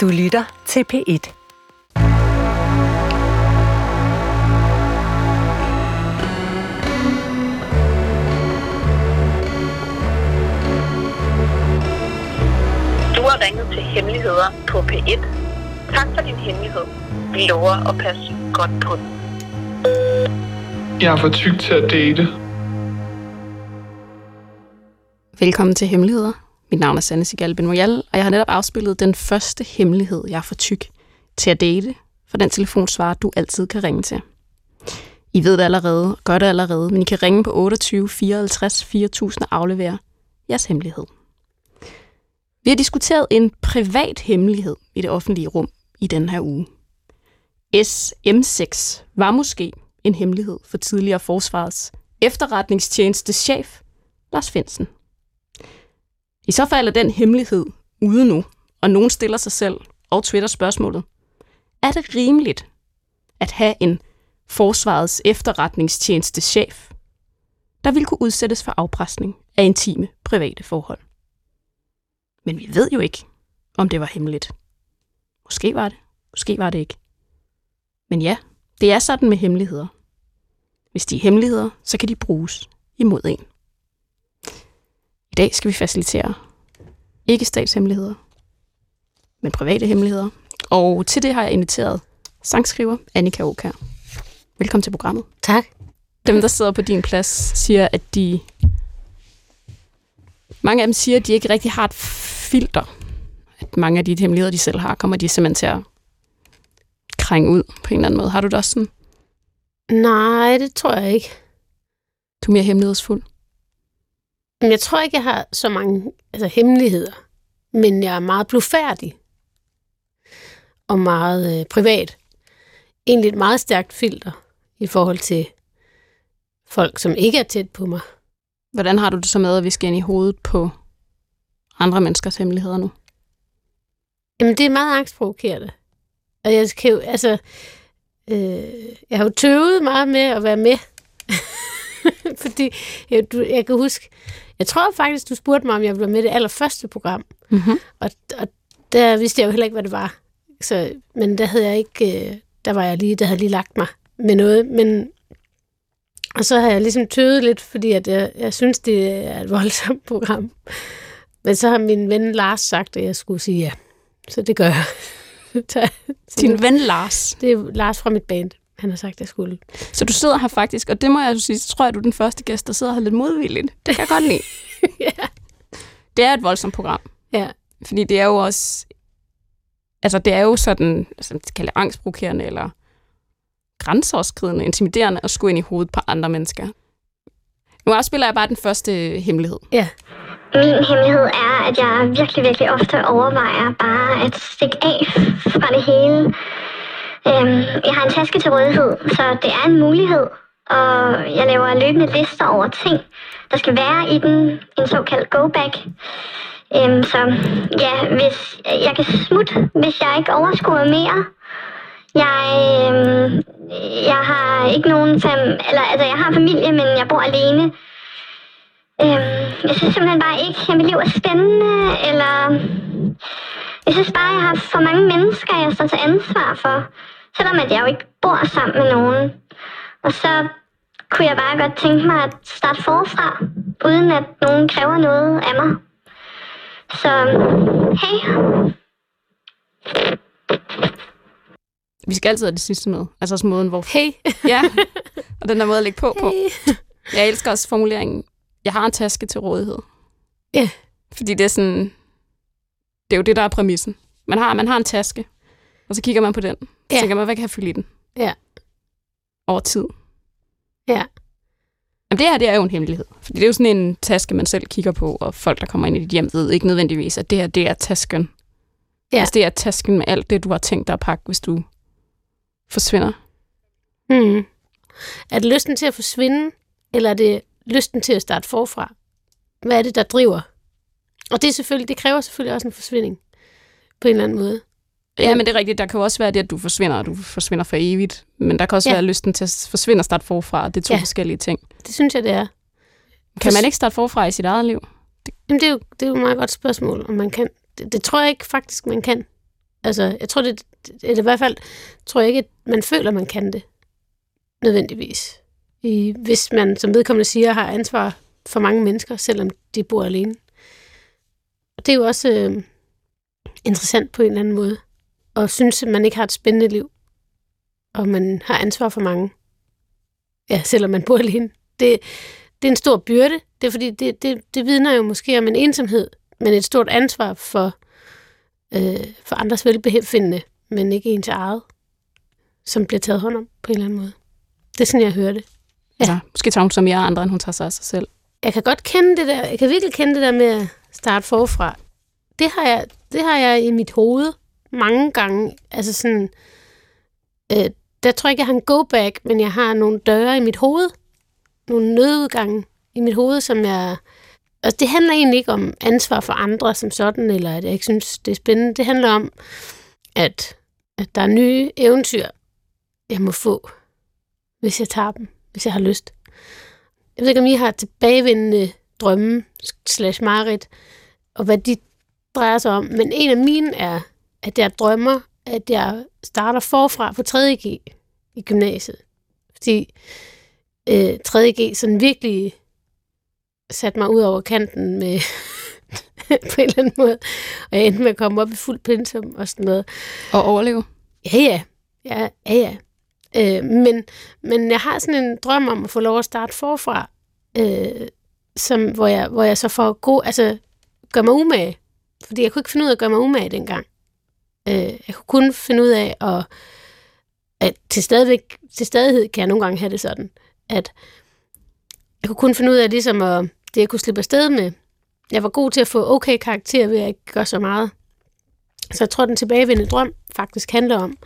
Du lytter til P1. Du har ringet til Hemmeligheder på P1. Tak for din hemmelighed. Vi lover at passe godt på den. Jeg er for tyk til at date. Velkommen til Hemmeligheder. Mit navn er Sanne Sigal Benoyal, og jeg har netop afspillet den første hemmelighed, jeg er for tyk til at date, for den telefonsvarer, du altid kan ringe til. I ved det allerede, gør det allerede, men I kan ringe på 28 54 4000 og aflevere jeres hemmelighed. Vi har diskuteret en privat hemmelighed i det offentlige rum i den her uge. SM6 var måske en hemmelighed for tidligere forsvarets efterretningstjeneste chef Lars Finsen. I så fald er den hemmelighed ude nu, og nogen stiller sig selv og Twitter spørgsmålet. Er det rimeligt at have en forsvarets efterretningstjeneste chef, der vil kunne udsættes for afpresning af intime private forhold? Men vi ved jo ikke, om det var hemmeligt. Måske var det, måske var det ikke. Men ja, det er sådan med hemmeligheder. Hvis de er hemmeligheder, så kan de bruges imod en. Dag skal vi facilitere ikke statshemmeligheder, men private hemmeligheder. Og til det har jeg inviteret sangskriver Annika Åkær. Velkommen til programmet. Tak. Dem, der sidder på din plads, siger, at de... Mange af dem siger, at de ikke rigtig har et filter. At mange af de hemmeligheder, de selv har, kommer de simpelthen til at krænge ud på en eller anden måde. Har du det også sådan? Nej, det tror jeg ikke. Du er mere hemmelighedsfuld. Jeg tror ikke, jeg har så mange altså, hemmeligheder. Men jeg er meget blufærdig. Og meget øh, privat. Egentlig et meget stærkt filter i forhold til folk, som ikke er tæt på mig. Hvordan har du det så med, at vi skal ind i hovedet på andre menneskers hemmeligheder nu? Jamen, det er meget angstprovokerende. Og jeg kan jo, altså, øh, jeg har jo tøvet meget med at være med. Fordi jeg, du, jeg kan huske, jeg tror faktisk, du spurgte mig, om jeg være med i det allerførste program. Mm-hmm. Og, og der vidste jeg jo heller ikke, hvad det var. Så, men der havde jeg ikke, øh, der var jeg lige, der havde lige lagt mig med noget. Men, og så har jeg ligesom tøvet lidt, fordi at jeg, jeg synes, det er et voldsomt program. Men så har min ven Lars sagt, at jeg skulle sige ja. Så det gør jeg. Din ven Lars. Det er Lars fra mit band. Han har sagt, at jeg skulle. Så du sidder her faktisk, og det må jeg jo sige, så tror jeg, du er den første gæst, der sidder her lidt modvilligt. Det kan jeg godt lide. ja. Det er et voldsomt program, ja. fordi det er jo også... Altså, det er jo sådan, altså, det kalder angstprovokerende eller grænseoverskridende, intimiderende at skulle ind i hovedet på andre mennesker. Nu afspiller jeg bare den første hemmelighed. Ja. Min hemmelighed er, at jeg virkelig, virkelig ofte overvejer bare at stikke af fra det hele. Øhm, jeg har en taske til rådighed, så det er en mulighed. Og jeg laver løbende lister over ting, der skal være i den. En såkaldt go-bag. Øhm, så ja, hvis jeg kan smutte, hvis jeg ikke overskuer mere. Jeg, øhm, jeg har ikke nogen fam eller altså jeg har familie, men jeg bor alene. Øhm, jeg synes simpelthen bare ikke, at mit liv er spændende, eller... Jeg synes bare, at jeg har for mange mennesker, jeg står til ansvar for. Selvom at jeg jo ikke bor sammen med nogen. Og så kunne jeg bare godt tænke mig at starte forfra, uden at nogen kræver noget af mig. Så hey, Vi skal altid have det sidste med. Altså også måden, hvor... Hey. Ja, og den der måde at lægge på på. hey. Jeg elsker også formuleringen, jeg har en taske til rådighed. Ja. Fordi det er sådan, det er jo det, der er præmissen. Man har, man har en taske, og så kigger man på den. Så Ja. tænker man, hvad kan jeg fylde i den? Ja. Over tid. Ja. Jamen det her, det er jo en hemmelighed. Fordi det er jo sådan en taske, man selv kigger på, og folk, der kommer ind i dit hjem, ved ikke nødvendigvis, at det her, det er tasken. Ja. Altså det er tasken med alt det, du har tænkt dig at pakke, hvis du forsvinder. Hmm. Er det lysten til at forsvinde, eller er det lysten til at starte forfra? Hvad er det, der driver? Og det, er selvfølgelig, det kræver selvfølgelig også en forsvinding, på en eller anden måde. Ja, men det er rigtigt. Der kan jo også være det, at du forsvinder, og du forsvinder for evigt. Men der kan også Ja. være lysten til at forsvinde og starte forfra. Det er to Ja. forskellige ting. Det synes jeg, det er. Kan man ikke starte forfra i sit eget liv? Jamen, det, er jo, det er jo et meget godt spørgsmål, om man kan. Det, det tror jeg ikke faktisk, man kan. Altså, jeg tror, det, eller i hvert fald tror jeg ikke, at man føler, man kan det nødvendigvis. I, hvis man, som vedkommende siger, har ansvar for mange mennesker, selvom de bor alene. Og det er jo også øh, interessant på en eller anden måde. Og synes, at man ikke har et spændende liv. Og man har ansvar for mange. Ja, selvom man bor alene. Det, det er en stor byrde. Det er fordi, det, det, det vidner jo måske om en ensomhed, men et stort ansvar for, øh, for andres velbefindende, men ikke ens eget, som bliver taget hånd om på en eller anden måde. Det er sådan, jeg hører det. Ja. Altså, måske tager hun så mere andre, end hun tager sig af sig selv. Jeg kan godt kende det der, jeg kan virkelig kende det der med starte forfra. Det har jeg, det har jeg i mit hoved mange gange. Altså sådan, øh, der tror jeg ikke, jeg har en go-back, men jeg har nogle døre i mit hoved. Nogle nødudgange i mit hoved, som jeg... Og det handler egentlig ikke om ansvar for andre som sådan, eller at jeg ikke synes, det er spændende. Det handler om, at, at der er nye eventyr, jeg må få, hvis jeg tager dem, hvis jeg har lyst. Jeg ved ikke, om I har tilbagevendende drømme slash marit, og hvad de drejer sig om, men en af mine er, at jeg drømmer, at jeg starter forfra på 3.G i gymnasiet. Fordi øh, 3.G sådan virkelig satte mig ud over kanten med på en eller anden måde. Og jeg endte med at komme op i fuld pensum og sådan noget. Og overleve? Ja, ja. Ja, ja, ja. Øh, men, men jeg har sådan en drøm om at få lov at starte forfra, øh, som, hvor, jeg, hvor jeg så får god, altså gør mig umage. Fordi jeg kunne ikke finde ud af at gøre mig umage dengang. Øh, jeg kunne kun finde ud af at, at til, stadigvæk, til stadighed kan jeg nogle gange have det sådan, at jeg kunne kun finde ud af ligesom at, det, jeg kunne slippe afsted med. Jeg var god til at få okay karakter ved at ikke gøre så meget. Så jeg tror, den tilbagevendende drøm faktisk handler om,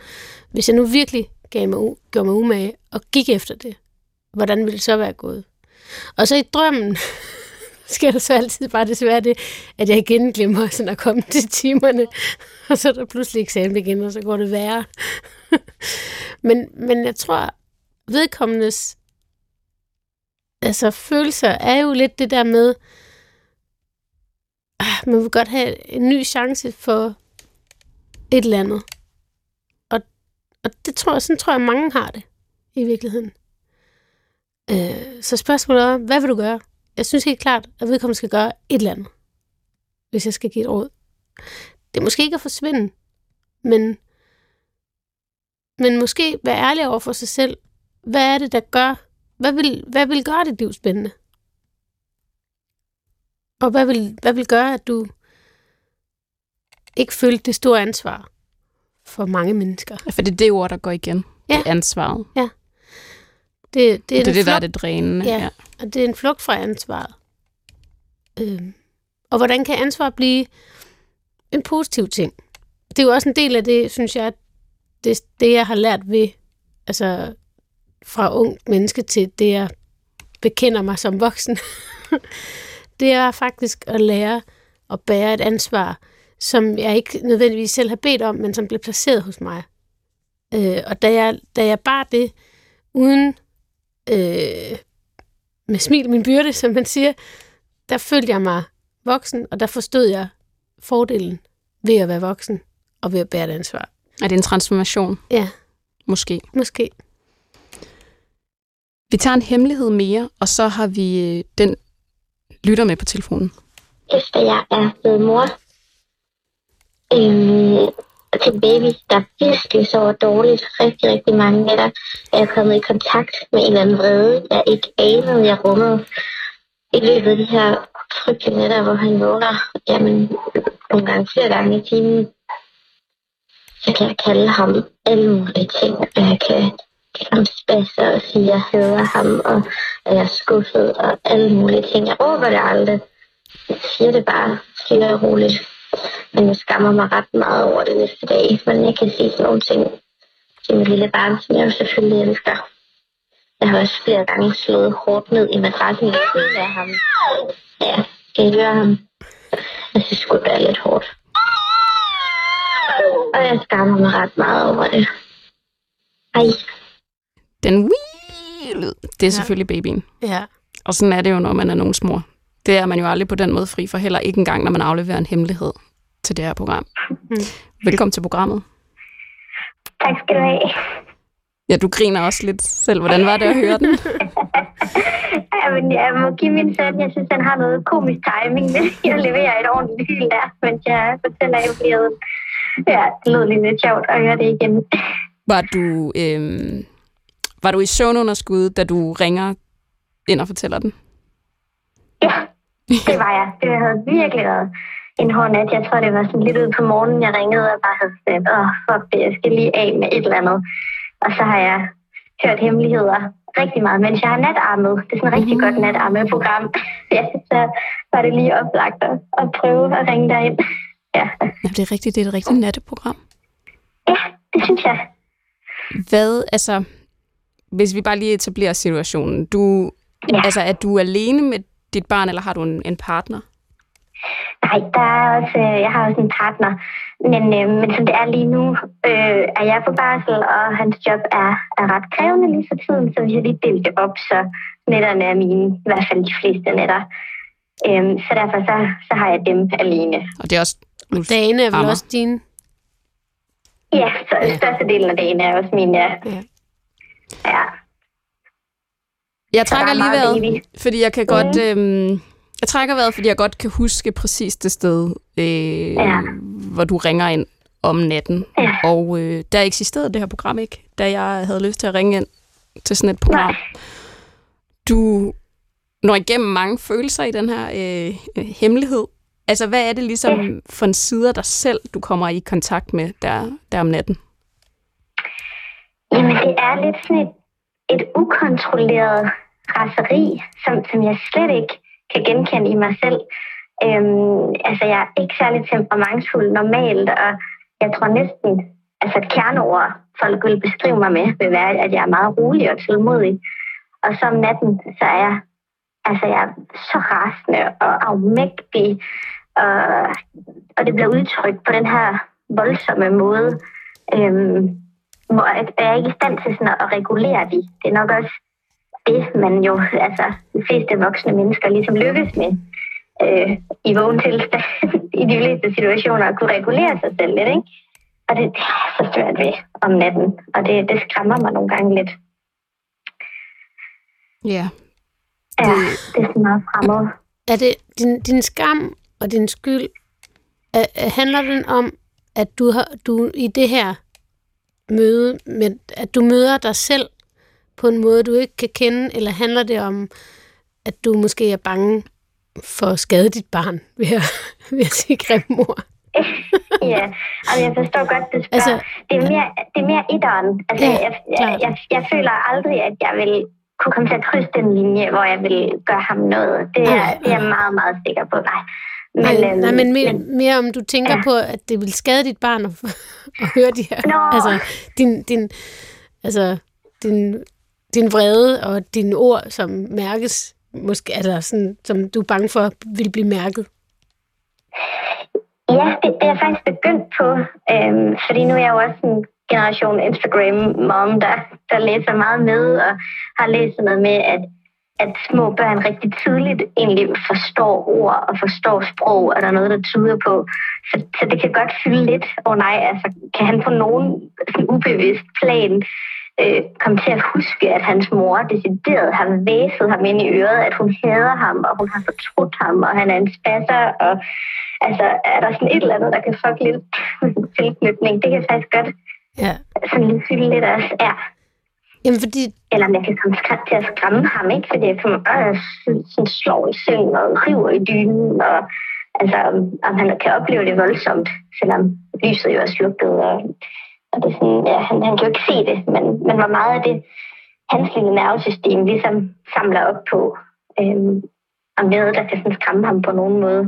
hvis jeg nu virkelig gav mig, gjorde mig umage og gik efter det, hvordan ville det så være gået? Og så i drømmen sker der så altid bare desværre det, at jeg igen glemmer sådan at komme til timerne, og så er der pludselig eksamen igen, og så går det værre. men, men jeg tror, vedkommendes altså, følelser er jo lidt det der med, ah, man vil godt have en ny chance for et eller andet. Og, og det tror jeg, sådan tror jeg, mange har det i virkeligheden. Øh, så spørgsmålet er, hvad vil du gøre? Jeg synes helt klart, at vedkommende skal gøre et eller andet, hvis jeg skal give et råd. Det er måske ikke at forsvinde, men, men måske være ærlig over for sig selv. Hvad er det, der gør, hvad vil, hvad vil gøre dit liv spændende? Og hvad vil, hvad vil gøre, at du ikke følte det store ansvar for mange mennesker? Ja, for det er det ord, der går igen. Ja. Det ansvaret. Ja. Det, det er Det er det, der er det drænende. Ja. og det er en flugt fra ansvaret. Øhm. Og hvordan kan ansvar blive en positiv ting? Det er jo også en del af det, synes jeg, det, det jeg har lært ved, altså fra ung menneske til det, jeg bekender mig som voksen. det er faktisk at lære at bære et ansvar, som jeg ikke nødvendigvis selv har bedt om, men som blev placeret hos mig. Øh, og da jeg, da jeg bar det uden øh, med smil min byrde, som man siger, der følte jeg mig voksen, og der forstod jeg fordelen ved at være voksen og ved at bære et ansvar. Er det en transformation? Ja, Måske. måske. Vi tager en hemmelighed mere, og så har vi øh, den lytter med på telefonen. efter jeg er blevet mor øhm, til en baby, der virkelig sover dårligt rigtig, rigtig mange nætter, er jeg kommet i kontakt med en eller anden vrede, jeg ikke anede, jeg rummede i løbet af de her frygtelige nætter, hvor han vågner, jamen, nogle gange flere gange i timen. Så kan jeg kalde ham alle mulige ting, og jeg kan kalde ham spasser og sige, at jeg hader ham, og at jeg er skuffet, og alle mulige ting. Jeg råber det aldrig. Jeg siger det bare stille og roligt. Men jeg skammer mig ret meget over det næste dag, men jeg kan sige sådan nogle ting til mit lille barn, som jeg jo selvfølgelig elsker. Jeg har også flere gange slået hårdt ned i madrassen ved siden af ham. Ja, kan I høre ham? Jeg synes sgu, det er lidt hårdt. Og jeg skammer mig ret meget over det. Ej, Den wii lyd, det er selvfølgelig babyen. Ja. Og sådan er det jo, når man er nogens mor. Det er man jo aldrig på den måde fri for, heller ikke engang, når man afleverer en hemmelighed. Til det her program. Mm. Velkommen til programmet. Tak skal du have. Ja, du griner også lidt selv. Hvordan var det at høre den? Jamen, jeg må give min søn, jeg synes, han har noget komisk timing. Jeg leverer et ordentligt hyl der, mens jeg fortæller emnet. Ja, det lød lige lidt sjovt at høre det igen. Var du, øhm, var du i søvnunderskud, da du ringer ind og fortæller den? Ja, det var jeg. Det havde virkelig været en hård nat. Jeg tror, det var sådan lidt ud på morgenen, jeg ringede og bare havde sagt, åh, fuck det, jeg skal lige af med et eller andet. Og så har jeg hørt hemmeligheder rigtig meget, mens jeg har natarmet. Det er sådan et rigtig godt natarmet program. ja, så var det lige oplagt at, at prøve at ringe derind. Ja. Ja, det er rigtigt. Det er et rigtigt natteprogram. ja, det synes jeg. Hvad, altså, hvis vi bare lige etablerer situationen. Du, Ja. altså, er du alene med dit barn, eller har du en, en partner? Nej, der er også, øh, jeg har også en partner, men, øh, men som det er lige nu, øh, er jeg på barsel, og hans job er, er ret krævende lige for tiden, så vi har lige delt det op, så netterne er mine, i hvert fald de fleste netter. Øhm, så derfor så, så har jeg dem alene. Og det er også... Nu, Dagene er vel Ammer. også dine? Ja, så ja. størstedelen af dagen er også mine, ja. Ja. ja. jeg trækker er lige vejret, fordi jeg kan godt... Øhm, jeg trækker vejret, fordi jeg godt kan huske præcis det sted, øh, Ja. hvor du ringer ind om natten. Ja. Og øh, der eksisterede det her program ikke, da jeg havde lyst til at ringe ind til sådan et program. Nej. Du når igennem mange følelser i den her øh, øh, hemmelighed. Altså, hvad er det ligesom for en side af dig selv, du kommer i kontakt med der, der om natten? Jamen, det er lidt sådan et, et ukontrolleret raseri, som, som jeg slet ikke kan genkende i mig selv. Øhm, altså, jeg er ikke særlig temperamentsfuld normalt, og jeg tror næsten, altså et kerneord, folk vil beskrive mig med, vil være, at jeg er meget rolig og tålmodig. Og så om natten, så er jeg, altså, jeg er så rasende og afmægtig, og, og det bliver udtrykt på den her voldsomme måde. Øhm, hvor jeg er ikke i stand til sådan at regulere det. Det er nok også det, man jo, altså de fleste voksne mennesker ligesom lykkes med øh, i vågen tilstand i de fleste situationer at kunne regulere sig selv lidt, ikke? Og det, det er så svært ved om natten, og det, det skræmmer mig nogle gange lidt. Ja. Ja, det er sådan meget fremmed. Er det din, din skam og din skyld, er, er- handler den om, at du, har, du i det her møde, med, at du møder dig selv på en måde, du ikke kan kende, eller handler det om, at du måske er bange for at skade dit barn ved at, ved at sige grimme ord? Ja, og jeg forstår godt, det spørger. Altså- Altså, det, er mere, det er mere etteren. Altså, Ja, jeg, jeg, jeg, jeg føler aldrig, at jeg vil kunne komme til at krydse den linje, hvor jeg vil gøre ham noget. Det er, Nej, det er jeg meget, meget sikker på. Nej, Men, nej, øhm, nej, men mere, mere om du tænker ja. på, at det vil skade dit barn at, at høre de her. Nå. Altså, din, din, altså, din, din vrede og dine ord, som mærkes, måske, altså sådan, som du er bange for, vil blive mærket. Ja, det, det er jeg faktisk begyndt på, øhm, fordi nu er jeg jo også en generation Instagram-mom, der, der læser meget med, og har læst noget med, at, at små børn rigtig tidligt egentlig forstår ord og forstår sprog, og der er noget, der tyder på. Så, så det kan godt fylde lidt, åh oh, nej, altså kan han på nogen sådan ubevidst plan øh, komme til at huske, at hans mor decideret har væset ham ind i øret, at hun hader ham, og hun har fortrudt ham, og han er en spasser, og altså, er der sådan et eller andet, der kan fuck lidt tilknytning? Det kan faktisk godt Ja. sådan lige fylde lidt også, ja. Jamen, fordi, Eller om jeg kan komme skræt til at skræmme ham, ikke? Fordi jeg kommer bare sådan slår i seng og river i dynen, og altså, om- om han kan opleve det voldsomt, selvom lyset jo er slukket, og, og det er sådan, ja, han, han kan jo ikke se det, men, men hvor meget af det, hans lille nervesystem ligesom samler op på, øhm, om noget, der kan sådan skræmme ham på nogen måde.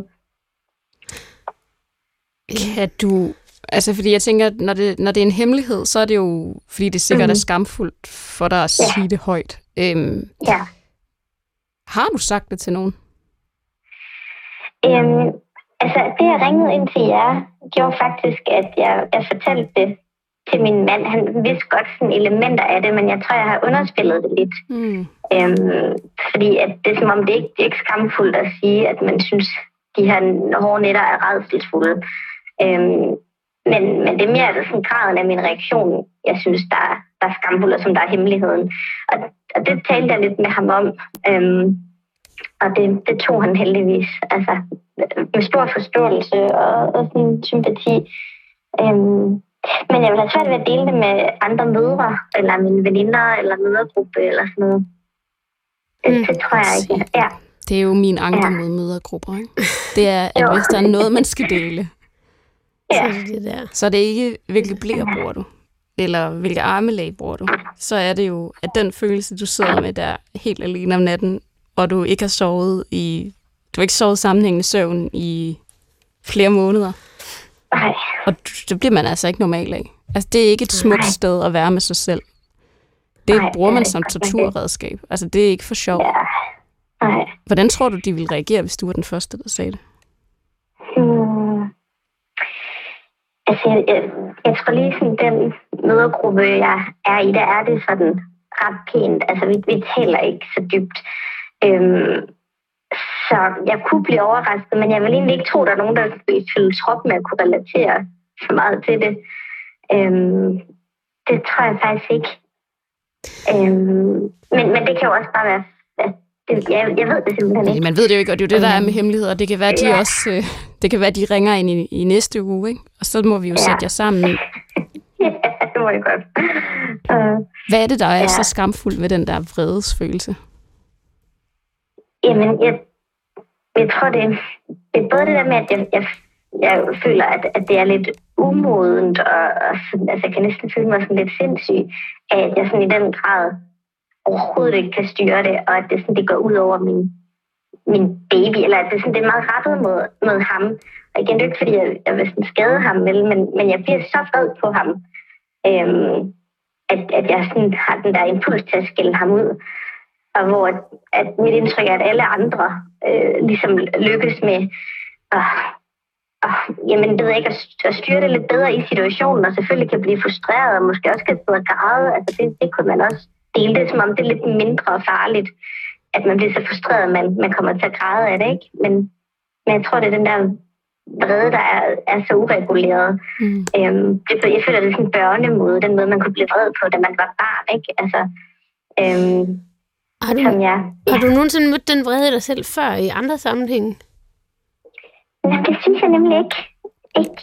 Kan du... Altså, fordi jeg tænker, når det, når det er en hemmelighed, så er det jo, fordi det sikkert mm. er Mhm. skamfuldt for dig at Ja. sige det højt. Øhm, Ja. har du sagt det til nogen? Øhm, altså, det jeg ringede ind til jer, gjorde faktisk, at jeg, jeg fortalte det til min mand. Han vidste godt sådan elementer af det, men jeg tror, jeg har underspillet det lidt. Mm. Øhm, fordi at det er som om, det ikke det er ikke skamfuldt at sige, at man synes, de her hårde nætter er redselsfulde. Øhm, men, men det er mere altså sådan graden af min reaktion, jeg synes, der, er- der er skamfuld, og som der er hemmeligheden. Og, og det talte jeg lidt med ham om. Øhm, og det, det tog han heldigvis altså, med stor forståelse og, og sådan sympati. Øhm, men jeg vil have svært ved at dele det med andre mødre, eller mine veninder, eller mødergruppe, eller sådan noget. Det, Mm. det tror jeg ikke. Ja. Det er jo min anke Ja. mod mødergrupper, ikke? Det er, at Jo. hvis der er noget, man skal dele, Så Ja. er det der. så er det ikke, hvilke blæer bruger du, eller hvilke armelag bruger du. Så er det jo, at den følelse, du sidder med der helt alene om natten, og du ikke har sovet i, du har ikke sovet sammenhængende søvn i flere måneder, Nej. og det bliver man altså ikke normal af. Altså, det er ikke et smukt Nej. sted at være med sig selv. Det Nej, bruger er man som torturredskab. Altså, det er ikke for sjov. Ja. Hvordan tror du, de ville reagere, hvis du var den første, der sagde det? Hmm. Altså, jeg, jeg, jeg tror lige sådan, den mødergruppe, jeg er i, der er det sådan ret pænt. Altså, vi, vi taler ikke så dybt. Øhm, så jeg kunne blive overrasket, men jeg vil egentlig ikke tro, at der er nogen, der fylde trop med at kunne relatere så meget til det. Øhm, det tror jeg faktisk ikke. Øhm, men, men det kan jo også bare være... Det, jeg, jeg ved det simpelthen ikke. man ved det jo ikke, og det er jo det, der er med hemmeligheder. Det kan være, de Ja. også øh, det kan være, de ringer ind i, i næste uge, ikke? og så må vi jo Ja. sætte jer sammen. Ja, det må jeg godt. Uh, Hvad er det, der er Ja. så skamfuldt ved den der vredesfølelse? Jamen, jeg, jeg tror, det, det er både det der med, at jeg, jeg, jeg føler, at, at det er lidt umodent, og, og sådan, altså, jeg kan næsten føle mig sådan lidt sindssyg, at jeg sådan i den grad overhovedet ikke kan styre det, og at det, sådan, det går ud over min, min baby, eller at det, sådan, det er meget rettet mod, mod ham. Og igen, det er ikke, fordi jeg, jeg vil sådan skade ham, vel, men, men jeg bliver så vred på ham, øhm, at, at jeg sådan har den der impuls til at skælde ham ud og hvor at, mit indtryk er, at alle andre øh, ligesom lykkes med at, at, jamen, det ved ikke, at, styre det lidt bedre i situationen, og selvfølgelig kan blive frustreret, og måske også kan sidde og græde. Altså, det, det kunne man også dele det, som om det er lidt mindre farligt, at man bliver så frustreret, at man, man kommer til at græde af det, ikke? Men, men jeg tror, det er den der vrede, der er, er så ureguleret. Mm. Øhm, det, jeg føler, det er sådan en børnemåde, den måde, man kunne blive vred på, da man var barn, ikke? Altså, øhm, Har du, som jeg... har du nogensinde mødt den vrede i dig selv før i andre sammenhænge? Nej, det synes jeg nemlig ikke. ikke.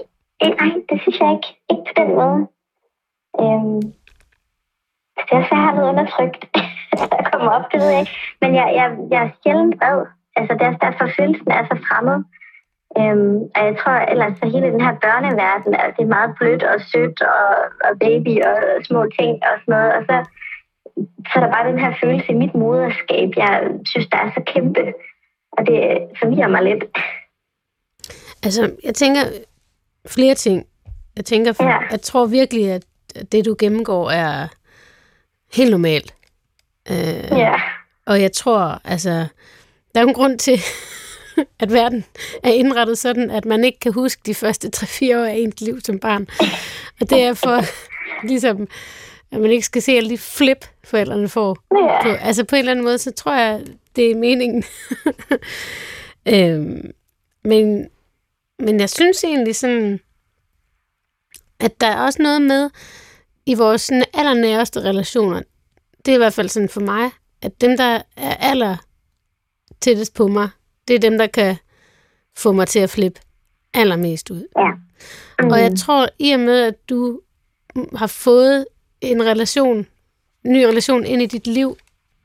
nej, det synes jeg ikke. Ikke på den måde. Øhm, det er så, jeg har noget undertrykt, der kommer op, det ved jeg ikke. Men jeg, jeg, jeg er sjældent vred. Altså, det er derfor følelsen er så fremmed. Øhm, og jeg tror ellers, at hele den her børneverden, at det er meget blødt og sødt og, og baby og små ting og sådan noget. Og så, så er der bare den her følelse i mit moderskab, jeg synes, der er så kæmpe. Og det forvirrer mig lidt. Altså, jeg tænker flere ting. Jeg tænker, for, Ja. jeg tror virkelig, at det, du gennemgår, er helt normalt. Øh, Ja. Og jeg tror, altså, der er en grund til, at verden er indrettet sådan, at man ikke kan huske de første 3-4 år af ens liv som barn. Og det er for, ligesom, at man ikke skal se alle de flip, forældrene får. Ja. På, altså på en eller anden måde, så tror jeg, det er meningen. øhm, men, men jeg synes egentlig sådan, at der er også noget med i vores sådan, allernæreste relationer. Det er i hvert fald sådan for mig, at dem, der er aller tættest på mig, det er dem, der kan få mig til at flippe allermest ud. Ja. Mm. Og jeg tror, i og med, at du har fået en relation, en ny relation ind i dit liv,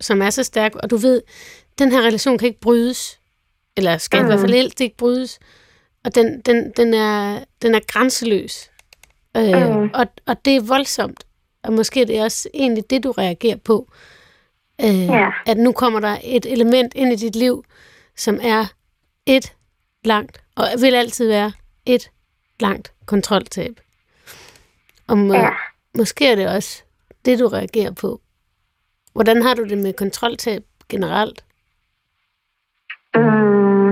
som er så stærk, og du ved, den her relation kan ikke brydes, eller skal mm. i hvert fald helst ikke brydes, og den, den, den, er, den er grænseløs. Øh, Mm. og, og det er voldsomt, og måske er det også egentlig det, du reagerer på. Øh, Ja. At nu kommer der et element ind i dit liv, som er et langt, og vil altid være et langt kontroltab. Og må, Ja måske er det også det, du reagerer på. Hvordan har du det med kontroltab generelt? Mm.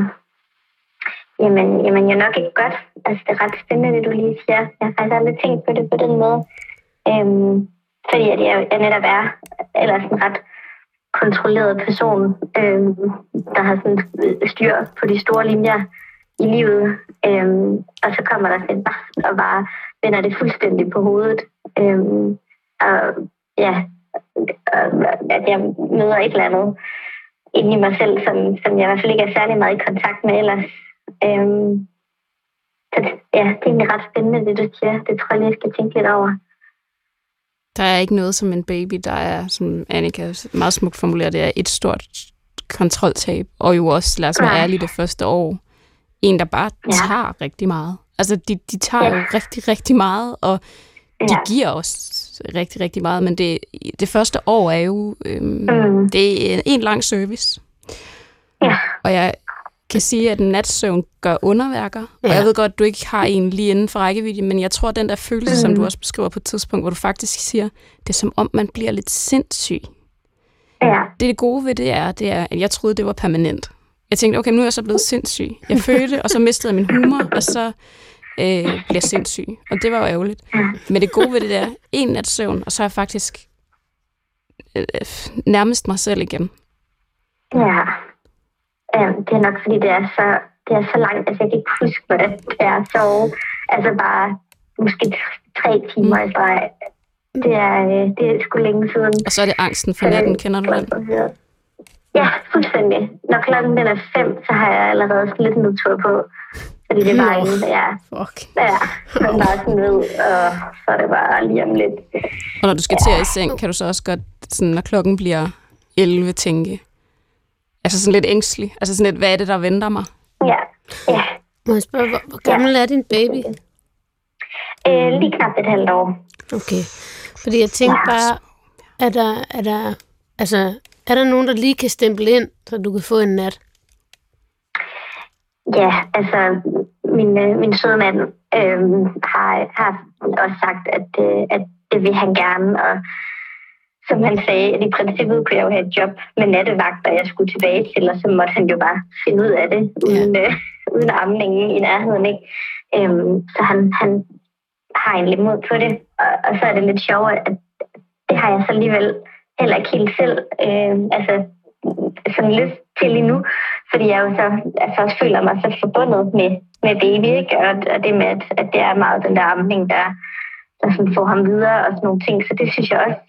Jamen, jamen, jeg er nok ikke godt. Altså, det er ret spændende, det du lige siger. Jeg har faktisk aldrig tænkt på det på den måde. Øhm, fordi at jeg, jeg netop er ellers en ret kontrolleret person, øhm, der har sådan styr på de store linjer. i livet. Øhm, og så kommer der sådan bare og bare vender det fuldstændig på hovedet. Øhm, og ja, at jeg møder et eller andet inde i mig selv, som, som jeg i hvert fald ikke er særlig meget i kontakt med ellers. Øhm, så ja, det er egentlig ret spændende, det du siger. Det tror jeg lige, jeg skal tænke lidt over. Der er ikke noget som en baby, der er, som Annika meget smukt formulerer, det er et stort kontroltab, og jo også, lad os være ærlige, det første år, en, der bare ja. tager rigtig meget. Altså, de, de tager ja. jo rigtig, rigtig meget, og de ja. giver os rigtig, rigtig meget, men det, det første år er jo, øhm, mm. det er en lang service. Ja. Og jeg kan sige, at natsøvn gør underværker. Ja. Og jeg ved godt, at du ikke har en lige inden for rækkevidde, men jeg tror, at den der følelse, mm. som du også beskriver på et tidspunkt, hvor du faktisk siger, det er som om, man bliver lidt sindssyg. Ja. Det, det gode ved det er, det er, at jeg troede, det var permanent. Jeg tænkte, okay, nu er jeg så blevet sindssyg. Jeg fødte, og så mistede jeg min humor, og så øh, bliver jeg sindssyg. Og det var jo ærgerligt. Men det gode ved det er, en nat søvn, og så er jeg faktisk øh, nærmest mig selv igen. Ja. Øhm, det er nok, fordi det er så, det er så langt. Altså, jeg kan ikke huske, hvordan det er at sove. Altså bare måske tre timer i streg. Det er, øh, det er sgu længe siden. Og så er det angsten for natten, kender du den? Ja, fuldstændig. Når klokken den er fem, så har jeg allerede sådan lidt nedtur på. Fordi det er bare en, ja. Fuck. Ja, man bare sådan ned, og så er det bare lige om lidt. Og når du skal ja. til i seng, kan du så også godt, sådan, når klokken bliver 11, tænke, altså sådan lidt ængstelig, altså sådan lidt, hvad er det, der venter mig? Ja, ja. Må jeg spørge, hvor, hvor gammel ja. er din baby? Øh, lige knap et halvt år. Okay. Fordi jeg tænkte ja. bare, er der, er der, altså, er der nogen, der lige kan stemple ind, så du kan få en nat? Ja, altså min, øh, min søde mand øh, har, har også sagt, at, øh, at det vil han gerne, og som han sagde, at i princippet kunne jeg jo have et job med nattevagt, og jeg skulle tilbage til, og så måtte han jo bare finde ud af det, uden, ja. øh, uden amningen i nærheden. Ikke? Øhm, så han, han har egentlig mod på det, og, og så er det lidt sjovt, at det har jeg så alligevel heller ikke helt selv øh, altså, sådan lyst til endnu, fordi jeg jo så altså, også føler mig så forbundet med, med baby, ikke? Og, og det med, at, at det er meget den der amning, der, der sådan får ham videre og sådan nogle ting, så det synes jeg også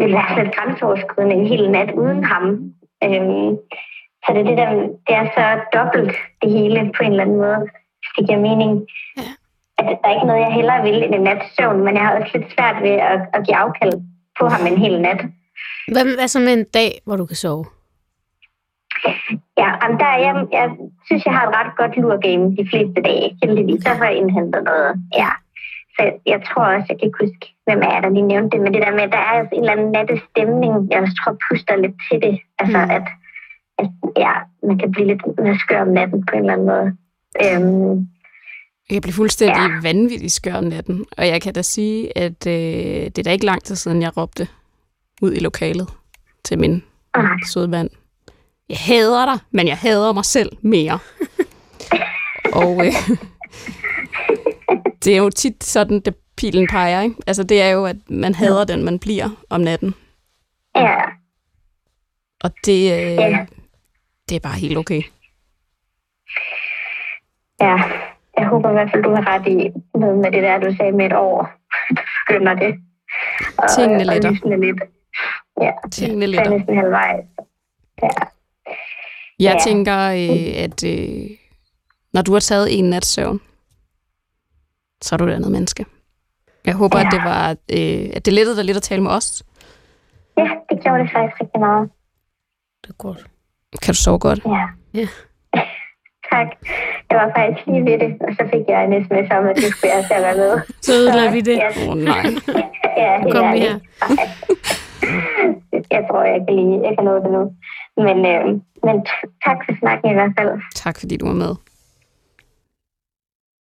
vil være lidt grænseoverskridende en hel nat uden ham. Øhm, så det er, det, der, det er så dobbelt det hele på en eller anden måde, hvis det giver mening. Ja. At der er ikke noget, jeg hellere vil end en nat søvn, men jeg har også lidt svært ved at, at give afkald på ham en hel nat. Hvad, hvad så med en dag, hvor du kan sove? Ja, jamen der, jeg, jeg synes, jeg har et ret godt lurgame de fleste dage. Heldigvis, så har jeg indhentet noget. Ja. Så jeg tror også, jeg kan huske, hvem er der lige nævnte det, men det der med, at der er altså en eller anden nattestemning, jeg også tror puster lidt til det. Altså, mm. at, at ja, man kan blive lidt skør om natten på en eller anden måde. Øhm, jeg bliver fuldstændig ja. vanvittig skør om natten, og jeg kan da sige, at øh, det er da ikke lang tid siden, jeg råbte ud i lokalet til min okay. søde mand. Jeg hader dig, men jeg hader mig selv mere. og øh, det er jo tit sådan, det pilen peger, ikke? Altså det er jo, at man hader den, man bliver om natten. Ja. Og det, øh, ja. det er bare helt okay. Ja, jeg håber i hvert fald, du har ret i noget med det der, du sagde med et år. Skynder det. Og, Tingene letter. Og lidt. Ja, Tingene letter. Er halvvejs. Ja. Jeg ja. tænker, øh, at øh, når du har taget en nat søvn, så er du et andet menneske. Jeg håber, ja. at det var øh, at det lettede dig lidt at tale med os. Ja, det gjorde det faktisk rigtig meget. Det er godt. Kan du sove godt? Ja. Ja. Tak. Jeg var faktisk lige ved det, og så fik jeg en sms om, at det skulle jeg være med. Så ødelagde vi det. Åh oh, nej. ja, Kom her. jeg tror, jeg kan lige, jeg kan nå det nu. Men, øh, men tak for snakken i hvert fald. Tak fordi du var med.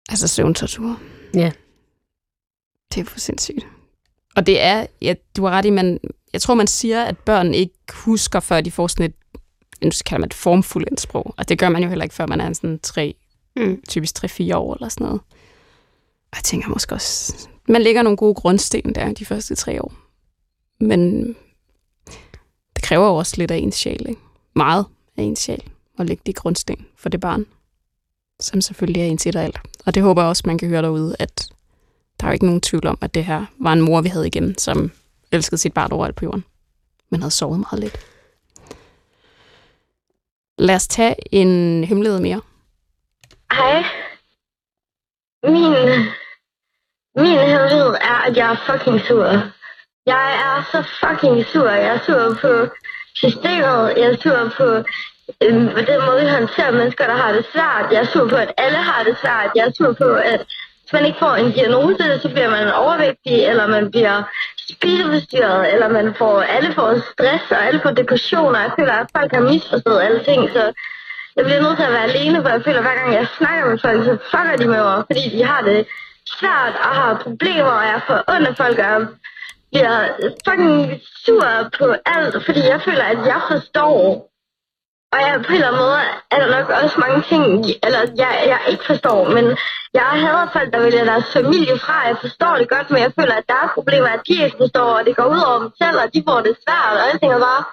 Altså søvntortur. Ja. Det er for sindssygt. Og det er, ja, du har ret i, man, jeg tror, man siger, at børn ikke husker, før de får sådan et, nu kalder man et formfuldt sprog. Og det gør man jo heller ikke, før man er sådan tre, mm. typisk 3-4 år eller sådan noget. Og jeg tænker måske også, man lægger nogle gode grundsten der de første tre år. Men det kræver jo også lidt af ens sjæl, ikke? Meget af ens sjæl at lægge de grundsten for det barn. som selvfølgelig er ens et og alt. Og det håber jeg også, man kan høre derude, at der er jo ikke nogen tvivl om, at det her var en mor, vi havde igennem, som elskede sit barn overalt på jorden, men havde sovet meget lidt. Lad os tage en hemmelighed mere. Hej. Min, min hemmelighed er, at jeg er fucking sur. Jeg er så fucking sur. Jeg er sur på systemet. Jeg er sur på øh, den måde, vi håndterer mennesker, der har det svært. Jeg er sur på, at alle har det svært. Jeg er sur på, at hvis man ikke får en diagnose, så bliver man overvægtig, eller man bliver spiseforstyrret, eller man får, alle får stress, og alle får depressioner. Jeg føler, at folk har misforstået alle ting, så jeg bliver nødt til at være alene, for jeg føler, at hver gang jeg snakker med folk, så fucker de med mig, fordi de har det svært og har problemer, og jeg får under folk, og jeg bliver fucking sur på alt, fordi jeg føler, at jeg forstår. Og jeg, på en eller anden måde er der nok også mange ting, eller jeg, jeg ikke forstår, men jeg hader folk, der vælger deres familie fra. Jeg forstår det godt, men jeg føler, at deres problemer er, at de ikke forstår, og det går ud over dem selv, og de får det svært, og alting er bare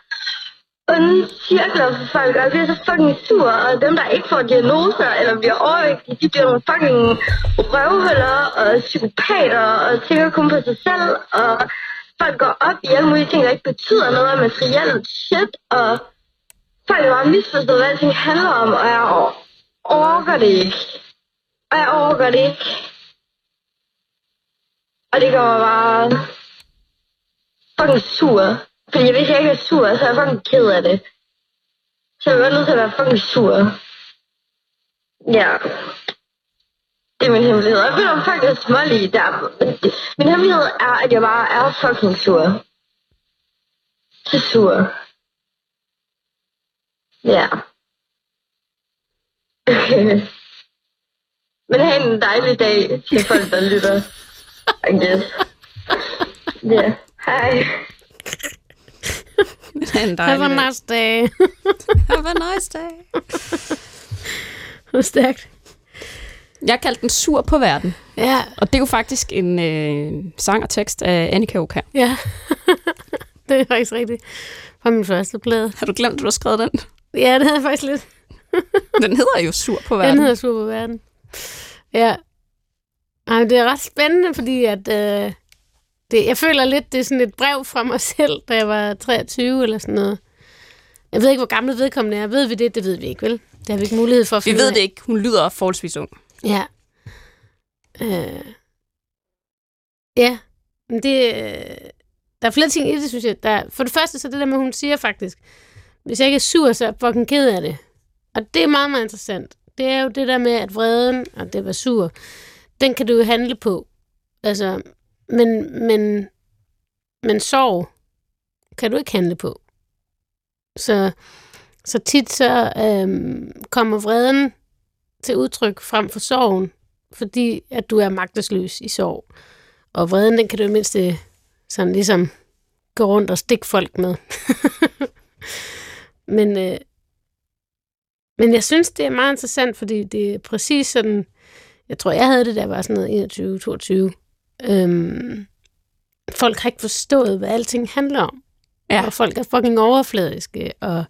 onde cirkler for folk, og jeg bliver så fucking sur, og dem, der ikke får diagnoser eller bliver overvægtige, de bliver nogle fucking røvhuller og psykopater og tænker kun på sig selv, og folk går op i alle mulige ting, der ikke betyder noget af materielt shit, og folk er bare misforstået, hvad alting handler om, og jeg orker det ikke. Og jeg orker det ikke. Og det gør mig bare fucking sur. Fordi hvis jeg ikke er sur, så er jeg fucking ked af det. Så jeg er nødt til at være fucking sur. Ja. Det er min hemmelighed. Og jeg føler faktisk smålig der. Min hemmelighed er, at jeg bare er fucking sur. Så sur. Ja. Men have en dejlig dag til folk, der lytter. I guess. Ja. Hej. En Have a nice day. Have a nice day. Var stærkt. Jeg kaldte den Sur på verden, Ja, og det er jo faktisk en øh, sang og tekst af Annika Oka. ja. det er faktisk rigtigt. Fra min første plade. Har du glemt, at du har skrevet den? Ja, det havde jeg faktisk lidt. Den hedder jo Sur på Den verden. hedder Super Verden. Ja. Ej, det er ret spændende, fordi at, øh, det, jeg føler lidt, det er sådan et brev fra mig selv, da jeg var 23 eller sådan noget. Jeg ved ikke, hvor gammel vedkommende er. Ved vi det? Det ved vi ikke, vel? Det har vi ikke mulighed for at Vi finde ved ud af. det ikke. Hun lyder forholdsvis ung. Ja. Øh. Ja, men det... øh, Der er flere ting i det, synes jeg. Der, for det første, så det der med, hun siger faktisk, hvis jeg ikke er sur, så er jeg fucking ked af det. Og det er meget, meget interessant. Det er jo det der med, at vreden, og det var sur, den kan du jo handle på. Altså, men, men, men sorg kan du ikke handle på. Så, så tit så øhm, kommer vreden til udtryk frem for sorgen, fordi at du er magtesløs i sorg. Og vreden, den kan du i mindste sådan ligesom gå rundt og stikke folk med. men, øh, men jeg synes, det er meget interessant, fordi det er præcis sådan, jeg tror, jeg havde det, da jeg var sådan noget 21-22. Øhm, folk har ikke forstået, hvad alting handler om. Ja. Og folk er fucking overfladiske og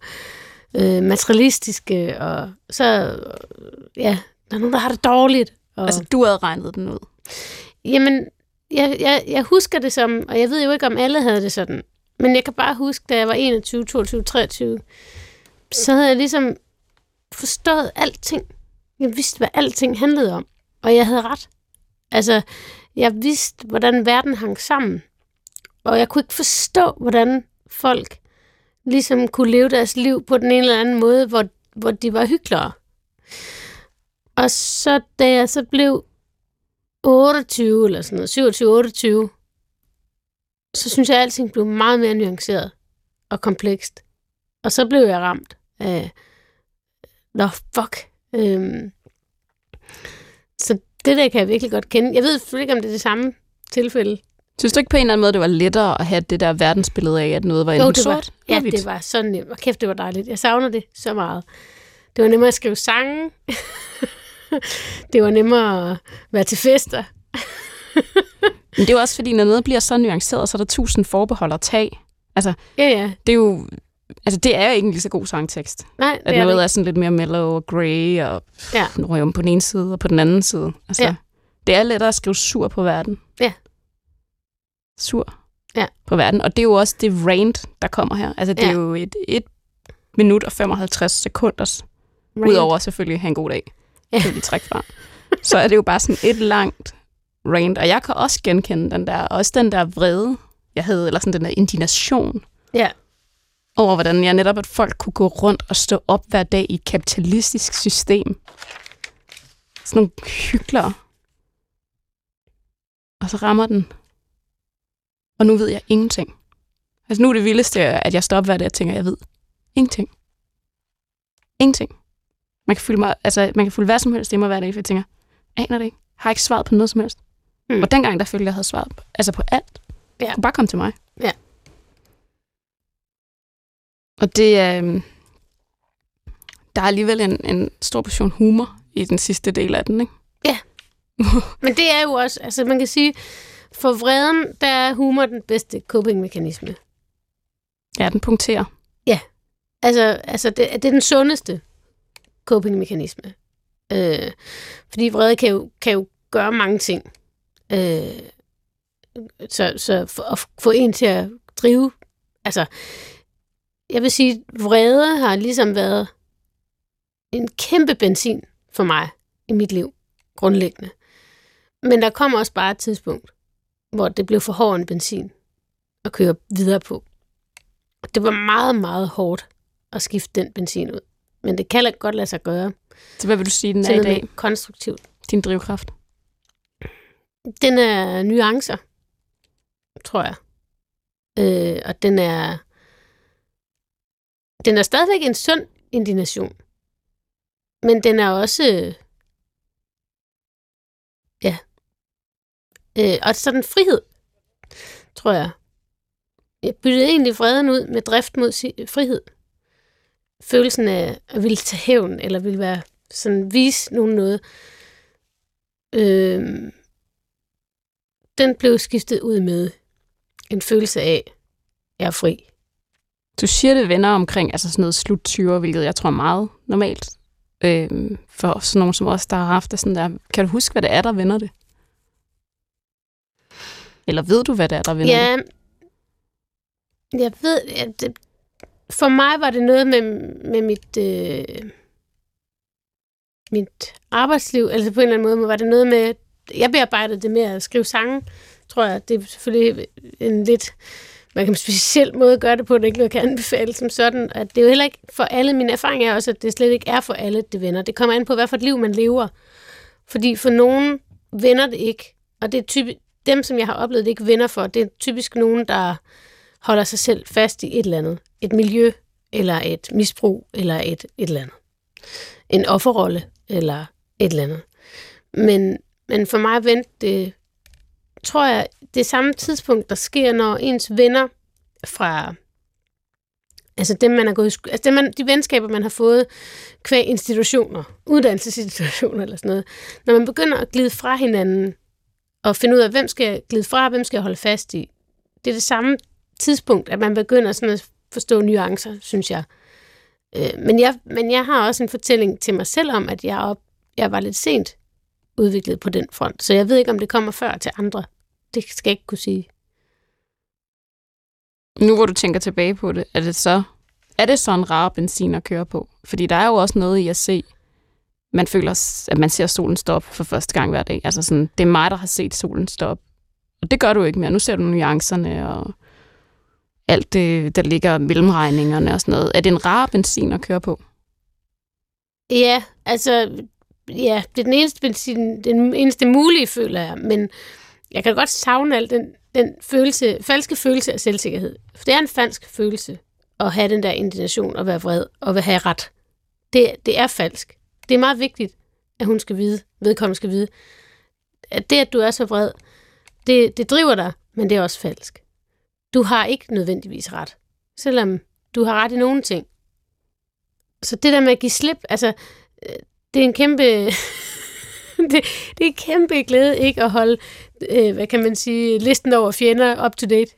øh, materialistiske, og så, øh, ja, der er nogen, der har det dårligt. Og, Altså, du havde regnet den ud. Jamen, jeg, jeg, jeg husker det som, og jeg ved jo ikke, om alle havde det sådan, men jeg kan bare huske, da jeg var 21, 22, 23, så havde jeg ligesom forstået alting. Jeg vidste, hvad alting handlede om, og jeg havde ret. Altså, jeg vidste, hvordan verden hang sammen, og jeg kunne ikke forstå, hvordan folk ligesom kunne leve deres liv på den ene eller anden måde, hvor, hvor de var hyggeligere. Og så da jeg så blev 28 eller sådan noget, 27-28, så synes jeg, at alting blev meget mere nuanceret og komplekst. Og så blev jeg ramt af, nå fuck. Øhm, så det der kan jeg virkelig godt kende. Jeg ved selvfølgelig ikke, om det er det samme tilfælde. Synes du ikke på en eller anden måde, det var lettere at have det der verdensbillede af, at noget var Jo, det var, sort ja, eller hvidt? det var så nemt. Og kæft, det var dejligt. Jeg savner det så meget. Det var nemmere at skrive sange. det var nemmere at være til fester. Men det er jo også fordi, når noget bliver så nuanceret, så er der tusind forbehold at tage. Altså, Ja, ja. det er jo altså det er ikke en lige så god sangtekst. Nej, det At er noget det er sådan lidt mere mellow og grey, og Ja. om på den ene side og på den anden side. Altså, Ja. Det er lettere at skrive sur på verden. Ja. Sur Ja. på verden. Og det er jo også det rant, der kommer her. Altså det Ja. er jo et, et minut og 55 sekunders, Rant. udover selvfølgelig at have en god dag. Ja. Det vil vi trække fra. Så er det jo bare sådan et langt rant. Og jeg kan også genkende den der, også den der vrede, jeg havde, eller sådan den der indignation Ja. over, hvordan jeg netop, at folk kunne gå rundt og stå op hver dag i et kapitalistisk system. Sådan nogle hyklere. Og så rammer den. Og nu ved jeg ingenting. Altså nu er det vildeste, at jeg står op hver dag og tænker, jeg ved ingenting. Ingenting. Man kan føle, mig, altså, man kan føle hvad som helst i mig hver dag, for jeg tænker, aner det ikke. Har ikke svaret på noget som helst. Mm. Og dengang, der følte jeg, jeg havde svaret på, altså på alt. Ja. Kunne bare komme til mig. Ja. Og det er... øhm, Der er alligevel en, en stor portion humor i den sidste del af den, ikke? Men det er jo også, altså man kan sige, for vreden, der er humor den bedste coping-mekanisme. Ja, den punkterer. Altså, altså det, det er den sundeste coping-mekanisme. Øh, fordi vrede kan jo, kan jo gøre mange ting. Øh, så så for, at få en til at drive... Altså, jeg vil sige, vrede har ligesom været en kæmpe benzin for mig i mit liv, grundlæggende. Men der kom også bare et tidspunkt, hvor det blev for hård en benzin at køre videre på. Det var meget, meget hårdt at skifte den benzin ud. Men det kan godt lade sig gøre. Så hvad vil du sige, den er i dag? konstruktivt. Din drivkraft? Den er nuancer, tror jeg. Øh, og den er... Den er stadigvæk en sund indignation. Men den er også... Ja. Øh, og så den frihed, tror jeg. Jeg byttede egentlig freden ud med drift mod si- frihed. Følelsen af at ville tage hævn, eller ville være sådan vise nogen noget. Øh, den blev skiftet ud med en følelse af, jeg er fri. Du siger det venner omkring altså sådan noget slut 20'er, hvilket jeg tror er meget normalt øhm, for sådan nogen som os, der har haft det sådan der. Kan du huske, hvad det er, der vender det? Eller ved du, hvad det er, der vender det? Ja, jeg ved, at det, for mig var det noget med, med mit, øh, mit arbejdsliv, altså på en eller anden måde var det noget med, jeg bearbejdede det med at skrive sange, tror jeg. Det er selvfølgelig en lidt, man kan speciel måde at gøre det på, det er ikke noget, jeg kan anbefale som sådan. At det er jo heller ikke for alle, min erfaring er også, at det slet ikke er for alle, det vender. Det kommer an på, hvad for et liv man lever. Fordi for nogen vender det ikke, og det er typisk, dem, som jeg har oplevet, det ikke vender for, det er typisk nogen, der holder sig selv fast i et eller andet. Et miljø, eller et misbrug, eller et, et eller andet. En offerrolle, eller et eller andet. Men, men for mig vendte det, tror jeg, det samme tidspunkt, der sker, når ens venner fra, altså dem, man har gået, altså dem, man, de venskaber, man har fået kvæg institutioner, uddannelsesinstitutioner eller sådan noget, når man begynder at glide fra hinanden, og finde ud af, hvem skal jeg glide fra, og hvem skal jeg holde fast i. Det er det samme tidspunkt, at man begynder sådan at forstå nuancer, synes jeg. Øh, men jeg. Men jeg har også en fortælling til mig selv om, at jeg, op, jeg var lidt sent udviklet på den front. Så jeg ved ikke, om det kommer før til andre. Det skal jeg ikke kunne sige. Nu hvor du tænker tilbage på det, er det så, er det så en rar benzin at køre på? Fordi der er jo også noget i at se, man føler, at man ser solen stå op for første gang hver dag. Altså sådan, det er mig, der har set solen stå op. Og det gør du ikke mere. Nu ser du nuancerne og alt det, der ligger mellemregningerne og sådan noget. Er det en rar benzin at køre på? Ja, altså, ja, det er den eneste, benzin, den eneste mulige, føler jeg. Men jeg kan godt savne al den, den følelse, falske følelse af selvsikkerhed. For det er en falsk følelse at have den der indignation og være vred og have ret. Det, det er falsk. Det er meget vigtigt, at hun skal vide, vedkommende skal vide, at det, at du er så vred, det, det driver dig, men det er også falsk. Du har ikke nødvendigvis ret, selvom du har ret i nogle ting. Så det der med at give slip, altså, øh, det er en kæmpe... det, det er en kæmpe glæde ikke at holde, øh, hvad kan man sige, listen over fjender up to date.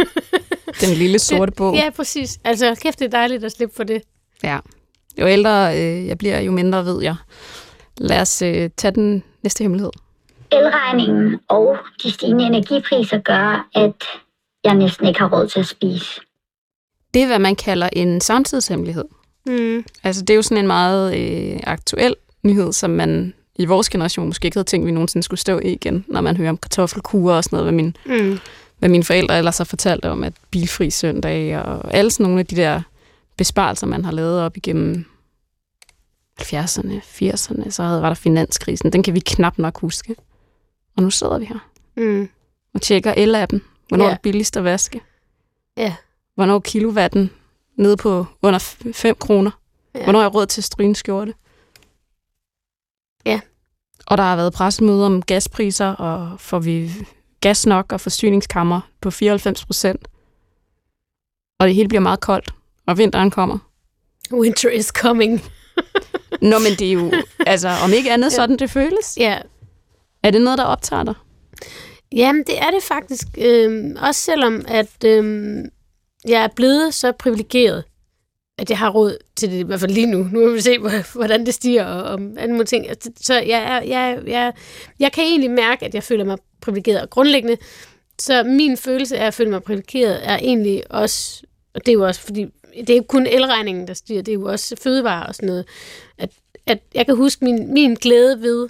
Den lille sorte bog. Ja, præcis. Altså, kæft, det er dejligt at slippe for det. Ja. Jo ældre øh, jeg bliver, jo mindre ved jeg. Lad os øh, tage den næste hemmelighed. Elregningen og de stigende energipriser gør, at jeg næsten ikke har råd til at spise. Det er, hvad man kalder en samtidshemmelighed. Mm. Altså, det er jo sådan en meget øh, aktuel nyhed, som man i vores generation måske ikke havde tænkt, at vi nogensinde skulle stå i igen, når man hører om kartoffelkurer og sådan noget, hvad, min, Mm. hvad mine forældre ellers har fortalt om, at bilfri søndag og alle sådan nogle af de der besparelser, man har lavet op igennem 70'erne, 80'erne, så havde- var der finanskrisen. Den kan vi knap nok huske. Og nu sidder vi her Mm. og tjekker el-appen. Hvornår Ja. er det billigst at vaske? Ja. Hvornår er kilowatten nede på under 5 kroner? Ja. Hvornår har jeg råd til at stryge en skjorte? Ja. Og der har været pressemøder om gaspriser, og får vi gas nok og forsyningskammer på 94 procent. Og det hele bliver meget koldt, og vinteren kommer. Winter is coming. Nå, men det er jo, altså, om ikke andet, Ja. sådan det føles. Ja, Er det noget, der optager dig? Jamen, det er det faktisk. Øhm, også selvom, at øhm, jeg er blevet så privilegeret, at jeg har råd til det, i hvert fald lige nu. Nu må vi se, hvordan det stiger og og andre ting. Altså, så jeg, jeg, jeg, jeg kan egentlig mærke, at jeg føler mig privilegeret. Og grundlæggende, så min følelse af at føle mig privilegeret er egentlig også, og det er jo også fordi, det er ikke kun elregningen, der stiger, det er jo også fødevarer og sådan noget, at, at jeg kan huske min, min glæde ved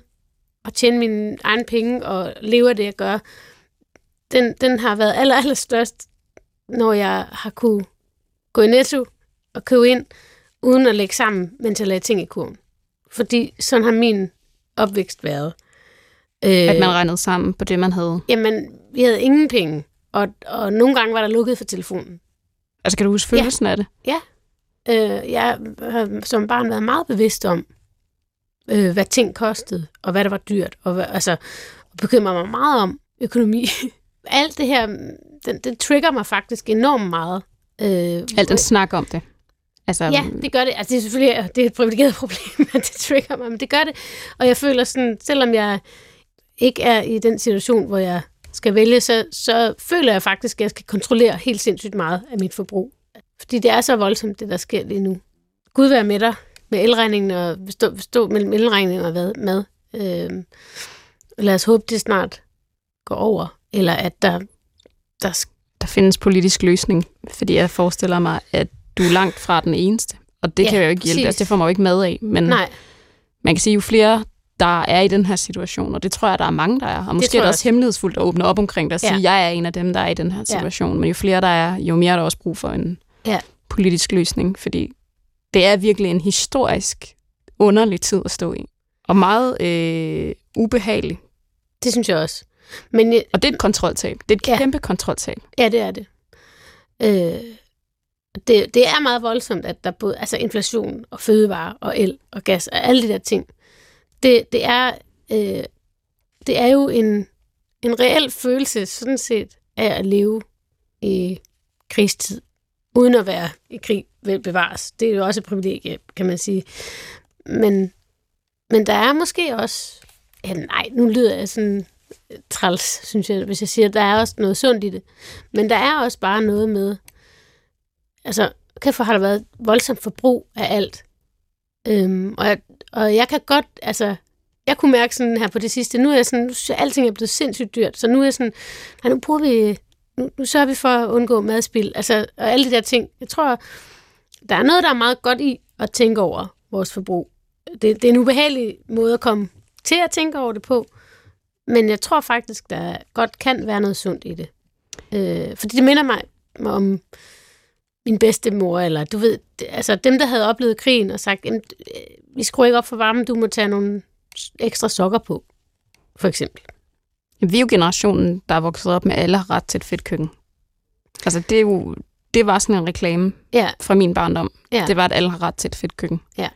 at tjene mine egne penge og leve af det, jeg gør, den, den har været aller, aller størst, når jeg har kunne gå i netto og købe ind, uden at lægge sammen, mens jeg lagde ting i kurven. Fordi sådan har min opvækst været. Øh, At man regnede sammen på det, man havde. Jamen, vi havde ingen penge, og, og nogle gange var der lukket for telefonen. Altså, kan du huske følelsen af det? Øh, jeg har som barn været meget bevidst om, øh, hvad ting kostede, og hvad der var dyrt, og hvad, altså, og bekymrer mig meget om økonomi. Alt det her, den, det trigger mig faktisk enormt meget. Øh, Al den snak om det. Altså, Ja, det gør det. Altså, det er selvfølgelig det er et privilegeret problem, at det trigger mig, men det gør det. Og jeg føler sådan, selvom jeg ikke er i den situation, hvor jeg skal vælge, så, så føler jeg faktisk, at jeg skal kontrollere helt sindssygt meget af mit forbrug. Fordi det er så voldsomt, det der sker lige nu. Gud være med dig med elregningen og stå, stå mellem elregningen og hvad, mad. Øh, lad os håbe, det snart går over. Eller at der, der der findes politisk løsning, fordi jeg forestiller mig, at du er langt fra den eneste. Og det Ja, kan jo ikke hjælpe. præcis. Altså, det får mig jo ikke med af. Men Nej, man kan sige, jo flere der er i den her situation, og det tror jeg, der er mange, der er. Og måske tror er det jeg også hemmelighedsfuldt at åbne op omkring det og sige, Ja. ja. jeg er en af dem, der er i den her situation. Men jo flere der er, jo mere er der også brug for en Ja. politisk løsning, fordi det er virkelig en historisk underlig tid at stå i. Og meget øh, ubehagelig. det synes jeg også. Men jeg, Og det er et kontroltab. Det er et Ja. kæmpe kontroltab. Ja, det er det. Øh, det. Det er meget voldsomt, at der både altså inflation og fødevare og el og gas og alle de der ting. Det, det, er, øh, det er jo en, en reel følelse, sådan set, af at leve i krigstid, uden at være i krig vel bevares. Det er jo også et privilegie, kan man sige. Men, men der er måske også... Ja, nej, nu lyder jeg sådan træls, synes jeg, hvis jeg siger, at der er også noget sundt i det. Men der er også bare noget med, altså, kæft, har der været voldsomt forbrug af alt. Øhm, og, jeg, og jeg kan godt, altså, jeg kunne mærke sådan her på det sidste, nu er jeg sådan, nu synes jeg, alting er blevet sindssygt dyrt, så nu er jeg sådan, nej, nu bruger vi, nu, nu sørger vi for at undgå madspil, altså, og alle de der ting. Jeg tror, der er noget, der er meget godt i at tænke over vores forbrug. Det, det er en ubehagelig måde at komme til at tænke over det på, men jeg tror faktisk, der godt kan være noget sundt i det. Øh, fordi det minder mig om min bedste mor, eller du ved, altså dem, der havde oplevet krigen og sagt, "Jamen, øh, vi skruer ikke op for varmen, du må tage nogle ekstra sokker på, for eksempel. Vi er jo generationen, der er vokset op med, at alle har ret til et fedt køkken. Altså, det, er jo, det var sådan en reklame Ja, fra min barndom. Ja. Det var, at alle har ret til et fedt køkken. Ja.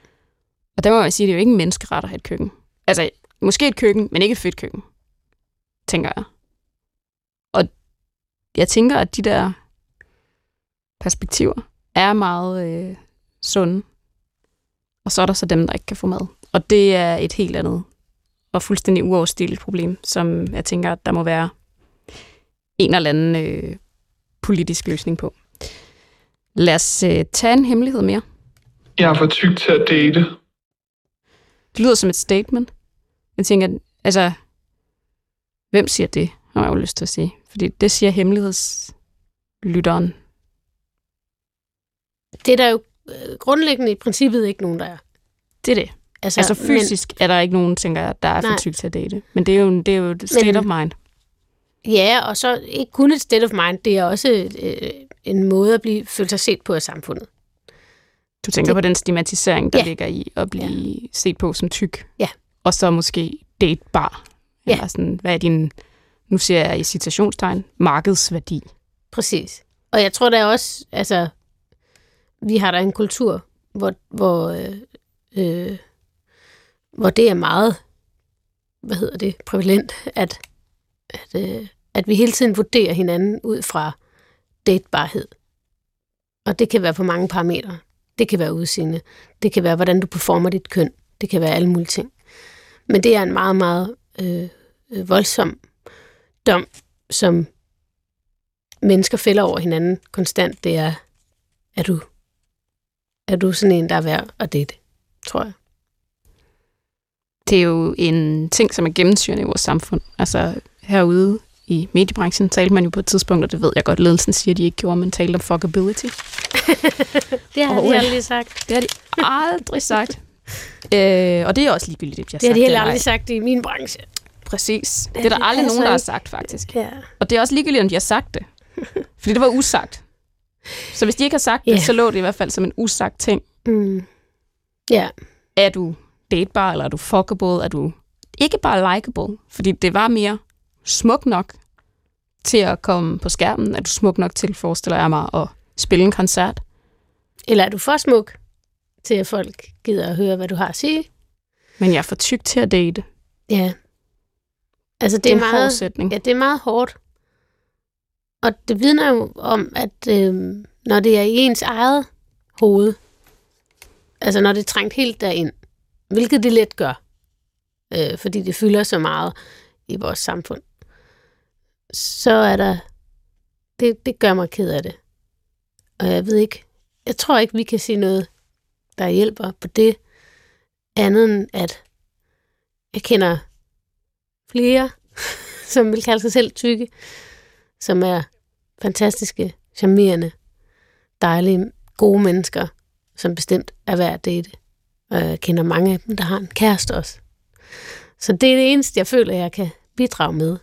Og der må jeg sige, det er jo ikke en menneskeret at have et køkken. Altså, måske et køkken, men ikke et fedt køkken, tænker jeg. Og jeg tænker, at de der perspektiver er meget øh, sunde. Og så er der så dem, der ikke kan få mad. Og det er et helt andet og fuldstændig uoverstigeligt problem, som jeg tænker, at der må være en eller anden øh, politisk løsning på. Lad os øh, tage en hemmelighed mere. Jeg er for tyk til at date. Det lyder som et statement. Jeg tænker, altså, hvem siger det, har jeg jo lyst til at sige. Fordi det siger hemmelighedslytteren. Det er der jo øh, grundlæggende i princippet ikke nogen, der er. Det er det. Altså, Altså fysisk er der ikke nogen, tænker jeg, der er for tyk til at date. Men det er jo, det er jo et state Men- of mind. Men, ja, og så ikke kun et state of mind, det er også øh, en måde at blive føle sig set på af samfundet. Du tænker Det- på den stigmatisering, der Ja. ligger i at blive set på som tyk. Ja. Og så måske datebar. Ja. Eller sådan, hvad er din, nu ser jeg i citationstegn, markedsværdi. Præcis. Og jeg tror der er også, altså, vi har der en kultur, hvor, hvor, øh, øh, hvor det er meget, hvad hedder det, prævalent, at, at, øh, at vi hele tiden vurderer hinanden ud fra datebarhed. Og det kan være på mange parametre. Det kan være udseende. Det kan være, hvordan du performer dit køn. Det kan være alle mulige ting. Men det er en meget, meget øh, øh, voldsom dom, som mennesker fælder over hinanden konstant, det er, er du, er du sådan en, der er værd at date, tror jeg. Det er jo en ting, som er gennemsyrende i vores samfund. Altså herude i mediebranchen talte man jo på et tidspunkt, og det ved jeg godt, ledelsen siger, de ikke gjorde, men talte om fuckability. Det har de aldrig sagt. Det har de aldrig sagt. Øh, og det er også ligegyldigt, om de har Det har sagt de heller aldrig sagt i min branche. Præcis. Det er der det aldrig passer nogen, der har ikke. sagt, faktisk. Ja. Og det er også ligegyldigt, om de har sagt det. Fordi det var usagt. Så hvis de ikke har sagt det, Ja. så lå det i hvert fald som en usagt ting. Mm. Ja, Er du datebar, eller er du fuckable? Er du ikke bare likable? Fordi det var mere smuk nok til at komme på skærmen. Er du smuk nok til, forestiller jeg mig, at spille en koncert? eller er du for smuk til, at folk gider at høre, hvad du har at sige? Men jeg er for tyk til at date. Ja. Altså, det, Det er en meget. Ja, det er meget hårdt. Og det vidner jo om, at øh, når det er i ens eget hoved, altså når det er trængt helt derind, hvilket det let gør, øh, fordi det fylder så meget i vores samfund, så er der, det, det gør mig ked af det. Og jeg ved ikke, jeg tror ikke, vi kan sige noget, der hjælper på det, andet end at jeg kender flere, som vil kalde sig selv tykke, som er fantastiske, charmerende, dejlige, gode mennesker, som bestemt er værd at date. Og jeg kender mange af dem, der har en kæreste også. Så det er det eneste, jeg føler, jeg kan bidrage med.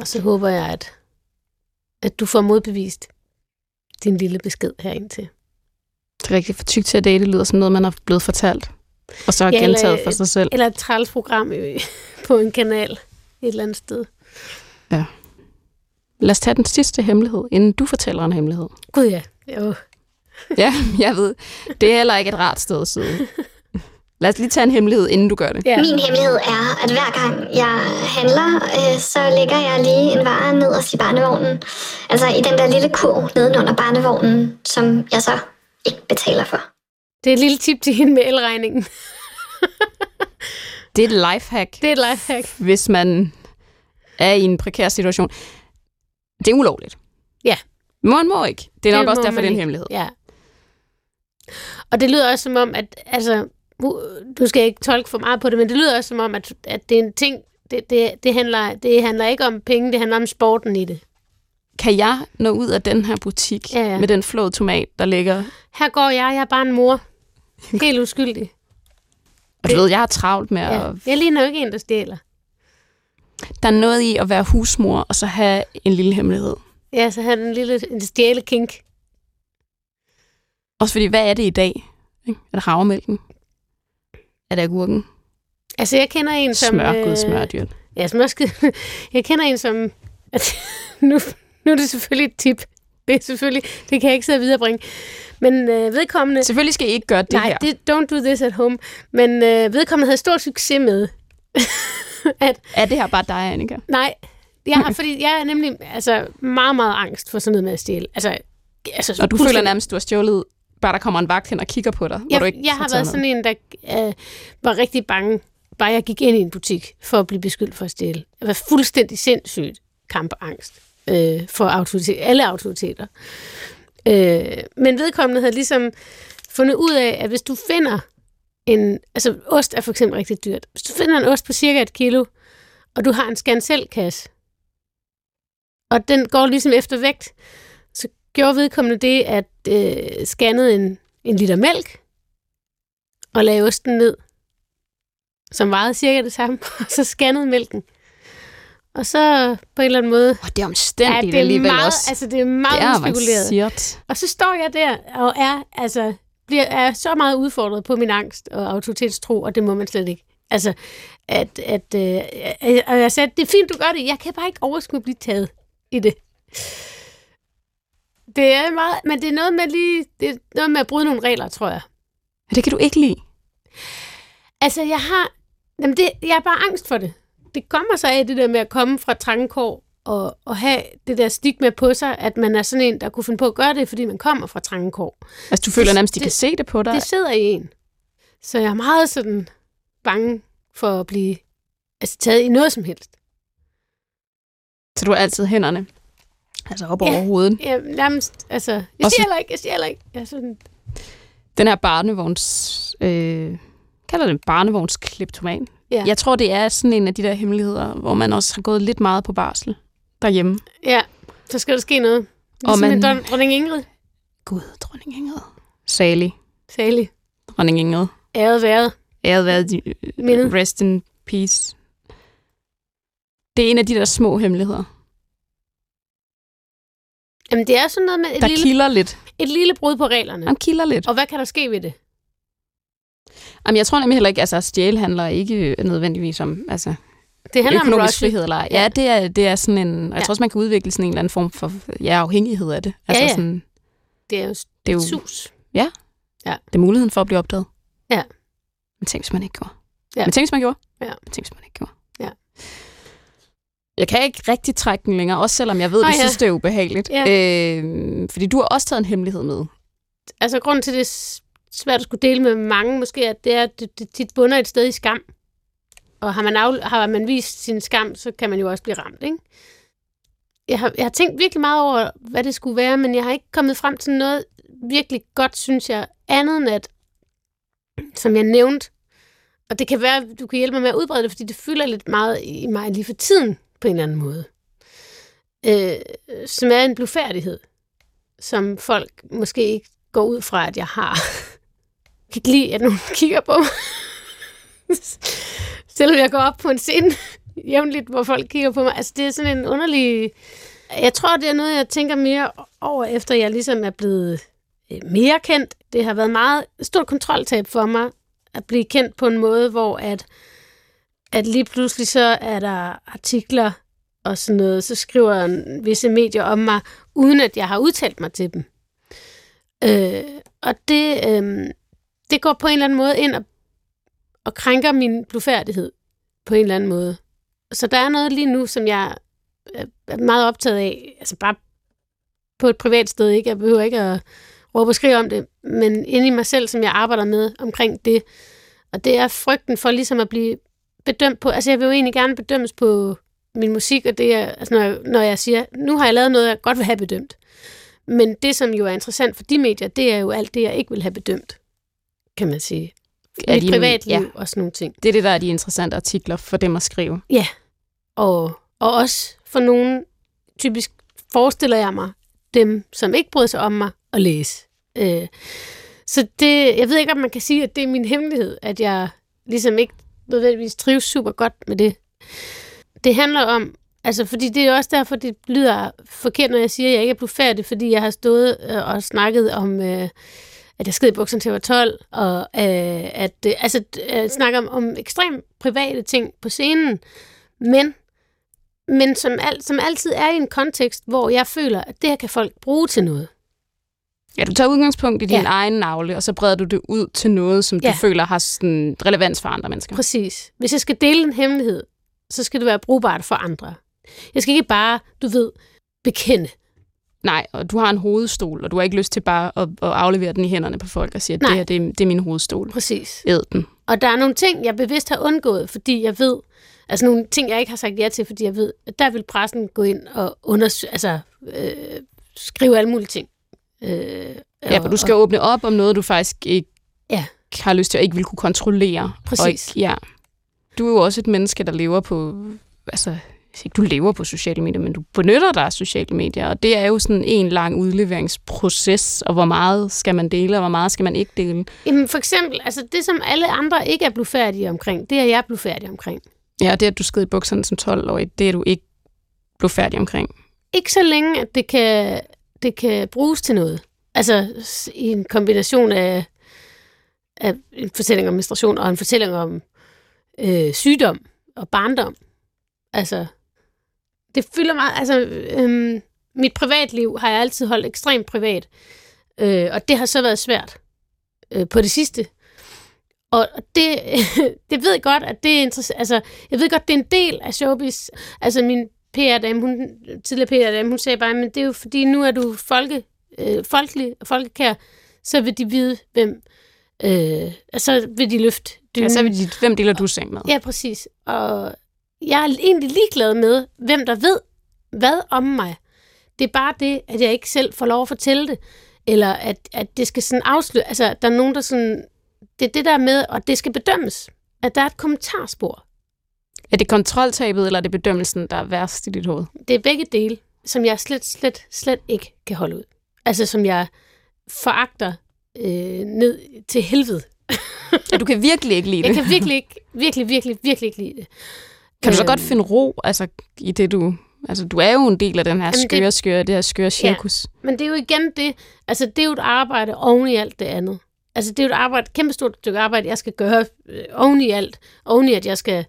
Og så håber jeg, at, at du får modbevist din lille besked herind til. Det er rigtigt for tyk til at date lyder som noget, man er blevet fortalt. Og så er Ja, eller- gentaget for sig selv. Eller et træls program i- på en kanal et eller andet sted. Lad os tage den sidste hemmelighed, inden du fortæller en hemmelighed. Gud ja, jo. Ja, jeg ved. Det er heller ikke et rart sted at sidde. Lad os lige tage en hemmelighed, inden du gør det. Ja. Min hemmelighed er, at hver gang jeg handler, øh, så lægger jeg lige en vare nederst i barnevognen. Altså i den der lille kurv nedenunder barnevognen, som jeg så ikke betaler for. Det er et lille tip til hende med elregningen. Det er et lifehack, Det er et lifehack. hvis man er i en prekær situation. Det er ulovligt. Ja. Man må ikke. Det er nok Det også derfor, det er en hemmelighed. Ja. Og det lyder også som om, at altså, du skal ikke tolke for meget på det, men det lyder også som om, at, at det er en ting, det, det, det, handler, det handler ikke om penge, det handler om sporten i det. Kan jeg nå ud af den her butik Ja, ja. med den flåede tomat, der ligger... Her går jeg, jeg er bare en mor. Helt uskyldig. Og du ved, jeg har travlt med Ja. at... Jeg ligner jo ikke en, der stjæler. Der er noget i at være husmor, og så have en lille hemmelighed. Ja, så har den lille en stjæle kink. Også fordi, hvad er det i dag? Er det havremælken? Er det agurken? Altså, jeg kender en, som... Smør, gud, smørdyr. Ja, smørskid. Jeg kender en, som... Nu, nu er det selvfølgelig et tip. Det er selvfølgelig... Det kan jeg ikke sidde og viderebringe. Men øh, vedkommende... Selvfølgelig skal I ikke gøre det nej, her. det, don't do this at home. Men øh, vedkommende havde stor succes med, at Er det her bare dig, Annika? nej, jeg har, fordi jeg er nemlig altså, meget, meget angst for sådan noget med at stjæle. Altså, altså, Og du føler nærmest, du har stjålet, bare der kommer en vagt hen og kigger på dig, hvor jeg, du ikke jeg har været sådan en, der øh, var rigtig bange, bare jeg gik ind i en butik for at blive beskyldt for at stjæle. Jeg var fuldstændig sindssygt kampangst øh, for autoritet, alle autoriteter. Øh, men vedkommende havde ligesom fundet ud af, at hvis du finder en... Altså, ost er for eksempel rigtig dyrt. Hvis du finder en ost på cirka et kilo, og du har en scan og den går ligesom efter vægt, så gjorde vedkommende det, at øh, scannede en, en liter mælk, og lagde osten ned, som vejede cirka det samme, og så scannede mælken. Og så på en eller anden måde... Og det er omstændigt det er alligevel meget, også. Altså, det er meget det er spekuleret. avanceret. Og så står jeg der og er, altså, bliver, er så meget udfordret på min angst og autoritetstro, og det må man slet ikke. Altså, at, at øh, og jeg sagde, det er fint, du gør det. Jeg kan bare ikke overskue at blive taget i det. Det er meget, men det er noget med lige, det er noget med at bryde nogle regler, tror jeg. Men det kan du ikke lide. Altså, jeg har, jamen det, jeg er bare angst for det. Det kommer så af det der med at komme fra trangekår og, og have det der stigma på sig, at man er sådan en, der kunne finde på at gøre det, fordi man kommer fra trangekår. Altså, du føler nærmest, de det- kan se det på dig. Det sidder i en. Så jeg er meget sådan bange for at blive altså, taget i noget som helst. Så du har altid hænderne altså op Ja. over hovedet. Jeg, nærmest, altså, jeg Og så- siger heller ikke, jeg siger heller ikke. Jeg sådan, Den her barnevogns... Øh, kalder det barnevognskleptoman. Ja. Jeg tror, det er sådan en af de der hemmeligheder, hvor man også har gået lidt meget på barsel derhjemme. ja, så skal der ske noget. Ligesom man- en dron, dronning Ingrid. Gud, dronning Ingrid. Sally. Særlig. Dronning Ingrid. Æret været. Æret være de, Mindet. rest in peace. Det er en af de der små hemmeligheder, Jamen, det er sådan noget med et, der lille, kilder lidt. et lille brud på reglerne. Han kilder lidt. Og hvad kan der ske ved det? Jamen, jeg tror nemlig heller ikke, altså at stjæle handler ikke nødvendigvis om altså, Det handler om rush. frihed. Eller, ej. ja, det er, det er sådan en... Og jeg Ja. tror også, man kan udvikle sådan en eller anden form for ja, afhængighed af det. Altså ja. Sådan, Det er jo det er jo sus. det er muligheden for at blive opdaget. Ja. Men tænk, hvis man ikke gjorde. Ja. Men tænk, hvis man gjorde. Ja. Men tænk, hvis man ikke gjorde. Ja. Jeg kan ikke rigtig trække den længere, også selvom jeg ved, Nå du ja. synes, det er ubehageligt. Ja. Øh, fordi du har også taget en hemmelighed med. Altså, grunden til, det svært at skulle dele med mange, måske, at det er, at det, det tit bunder et sted i skam. Og har man, af, har man vist sin skam, så kan man jo også blive ramt, ikke? Jeg har, jeg har tænkt virkelig meget over, hvad det skulle være, men jeg har ikke kommet frem til noget virkelig godt, synes jeg, andet end at, som jeg nævnte, og det kan være, du kan hjælpe mig med at udbrede det, fordi det fylder lidt meget i mig lige for tiden, på en eller anden måde. Øh, som er en blufærdighed, som folk måske ikke går ud fra, at jeg har. Jeg kan ikke lide, at nogen kigger på mig. Selvom jeg går op på en scene jævnligt, hvor folk kigger på mig. Altså, det er sådan en underlig... Jeg tror, det er noget, jeg tænker mere over, efter jeg ligesom er blevet øh, mere kendt. Det har været meget stort kontroltab for mig at blive kendt på en måde, hvor at, at lige pludselig så er der artikler og sådan noget, så skriver en- visse medier om mig, uden at jeg har udtalt mig til dem. Øh, og det, øh, det går på en eller anden måde ind og, og krænker min blufærdighed på en eller anden måde. Så der er noget lige nu, som jeg er- meget optaget af, altså bare på et privat sted, ikke? Jeg behøver ikke at råbe og skrive om det, men inde i mig selv, som jeg arbejder med omkring det. Og det er frygten for ligesom at blive bedømt på, altså jeg vil jo egentlig gerne bedømmes på min musik, og det er, altså når, jeg, når jeg siger, nu har jeg lavet noget, jeg godt vil have bedømt. Men det, som jo er interessant for de medier, det er jo alt det, jeg ikke vil have bedømt, kan man sige. Ja, Mit de- privatliv ja. og sådan nogle ting. Det er det, der er de interessante artikler for dem at skrive. Og, og også for nogen, typisk forestiller jeg mig, dem, som ikke bryder sig om mig, at læse. Øh, så det, jeg ved ikke, om man kan sige, at det er min hemmelighed, at jeg ligesom ikke nødvendigvis trives super godt med det. Det handler om, altså fordi det er også derfor, det lyder forkert, når jeg siger, at jeg ikke er blevet færdig, fordi jeg har stået øh, og snakket om, øh, at jeg sked i bukserne til jeg var 12, og øh, at øh, altså, øh, snakker om, om ekstremt private ting på scenen, men, men som, al, som altid er i en kontekst, hvor jeg føler, at det her kan folk bruge til noget. Ja, du tager udgangspunkt i din Ja. egen navle, og så breder du det ud til noget, som Ja. du føler har sådan relevans for andre mennesker. Præcis. Hvis jeg skal dele en hemmelighed, så skal det være brugbart for andre. Jeg skal ikke bare, du ved, bekende. Nej, og du har en hovedstol, og du har ikke lyst til bare at, at aflevere den i hænderne på folk og sige, at Nej. det her det er, det er min hovedstol. Præcis. Æd den. Og der er nogle ting, jeg bevidst har undgået, fordi jeg ved, Altså nogle ting, jeg ikke har sagt ja til, fordi jeg ved, at der vil pressen gå ind og undersøge, altså øh, skrive alle mulige ting. Øh, Ja, for du skal åbne op om noget, du faktisk ikke Ja. har lyst til, og ikke vil kunne kontrollere. Præcis. Og ikke, ja. Du er jo også et menneske, der lever på... Altså, ikke du lever på sociale medier, men du benytter dig af sociale medier, og det er jo sådan en lang udleveringsproces, og hvor meget skal man dele, og hvor meget skal man ikke dele. Jamen for eksempel, altså det som alle andre ikke er blevet færdige omkring, det er jeg blevet færdig omkring. Ja, og det, at du sked i bukserne som 12-årig, det er du ikke blevet færdig omkring. Ikke så længe, at det kan, det kan bruges til noget. Altså i en kombination af, af en fortælling om menstruation og en fortælling om øh, sygdom og barndom. Altså, det fylder meget. Altså, øhm, mit privatliv har jeg altid holdt ekstremt privat. Øh, og det har så været svært øh, på det sidste. Og det, det ved jeg godt, at det er interessant. Altså, jeg ved godt, det er en del af showbiz. Altså, min PR-dame, hun, tidligere PR-dame, hun sagde bare, men det er jo fordi, nu er du folke, øh, folkelig og folkekær, så vil de vide, hvem, øh, så vil de løfte dynen. Ja, så er vi dit, hvem deler du seng med? Ja, præcis. Og jeg er egentlig ligeglad med, hvem der ved hvad om mig. Det er bare det, at jeg ikke selv får lov at fortælle det. Eller at, at det skal sådan afsløre. Altså, der er nogen, der sådan... Det er det der med, og det skal bedømmes. At der er et kommentarspor. Er det kontroltabet, eller er det bedømmelsen, der er værst i dit hoved? Det er begge dele, som jeg slet, slet, slet ikke kan holde ud. Altså, som jeg foragter øh, ned til helvede. Ja, du kan virkelig ikke lide det. Jeg kan virkelig ikke, virkelig, virkelig, virkelig ikke lide det. Kan du så Øhm, godt finde ro altså, i det, du... Altså, du er jo en del af den her det- skøre, skøre, det her skøre cirkus. Men det er jo igen det, altså det er jo et arbejde oven i alt det andet. Altså det er jo et arbejde, et kæmpestort stykke arbejde, jeg skal gøre øh, oven i alt. Oven i, at jeg skal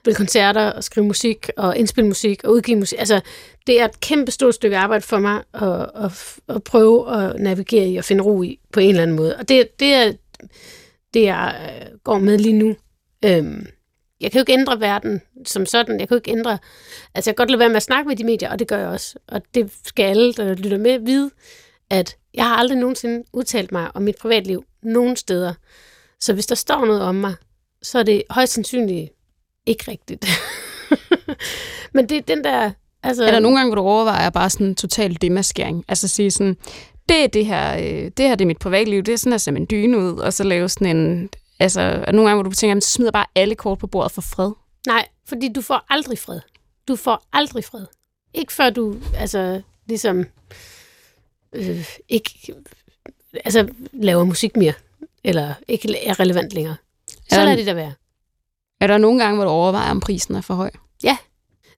spille koncerter og skrive musik og indspille musik og udgive musik. Altså det er et kæmpestort stykke arbejde for mig at, at, at prøve at navigere i og finde ro i på en eller anden måde. Og det, det er det, jeg øh, går med lige nu. Øhm, jeg kan jo ikke ændre verden som sådan. Jeg kan jo ikke ændre... Altså, jeg kan godt lade være med at snakke med de medier, og det gør jeg også. Og det skal alle, der lytter med, vide, at jeg har aldrig nogensinde udtalt mig om mit privatliv nogen steder. Så hvis der står noget om mig, så er det højst sandsynligt ikke rigtigt. Men det er den der... Altså, Er der nogle gange, hvor du overvejer bare sådan en total demaskering? Altså sige sådan, det er det her, øh, det her det er mit privatliv, det er sådan at sætte en dyne ud, og så lave sådan en... Altså, der nogle gange, hvor du tænker, at så smider bare alle kort på bordet for fred. Nej, fordi du får aldrig fred. Du får aldrig fred. Ikke før du, altså, ligesom, øh, ikke, altså, laver musik mere, eller ikke er relevant længere. Så Er der- lad det der være. Er der nogle gange, hvor du overvejer, om prisen er for høj?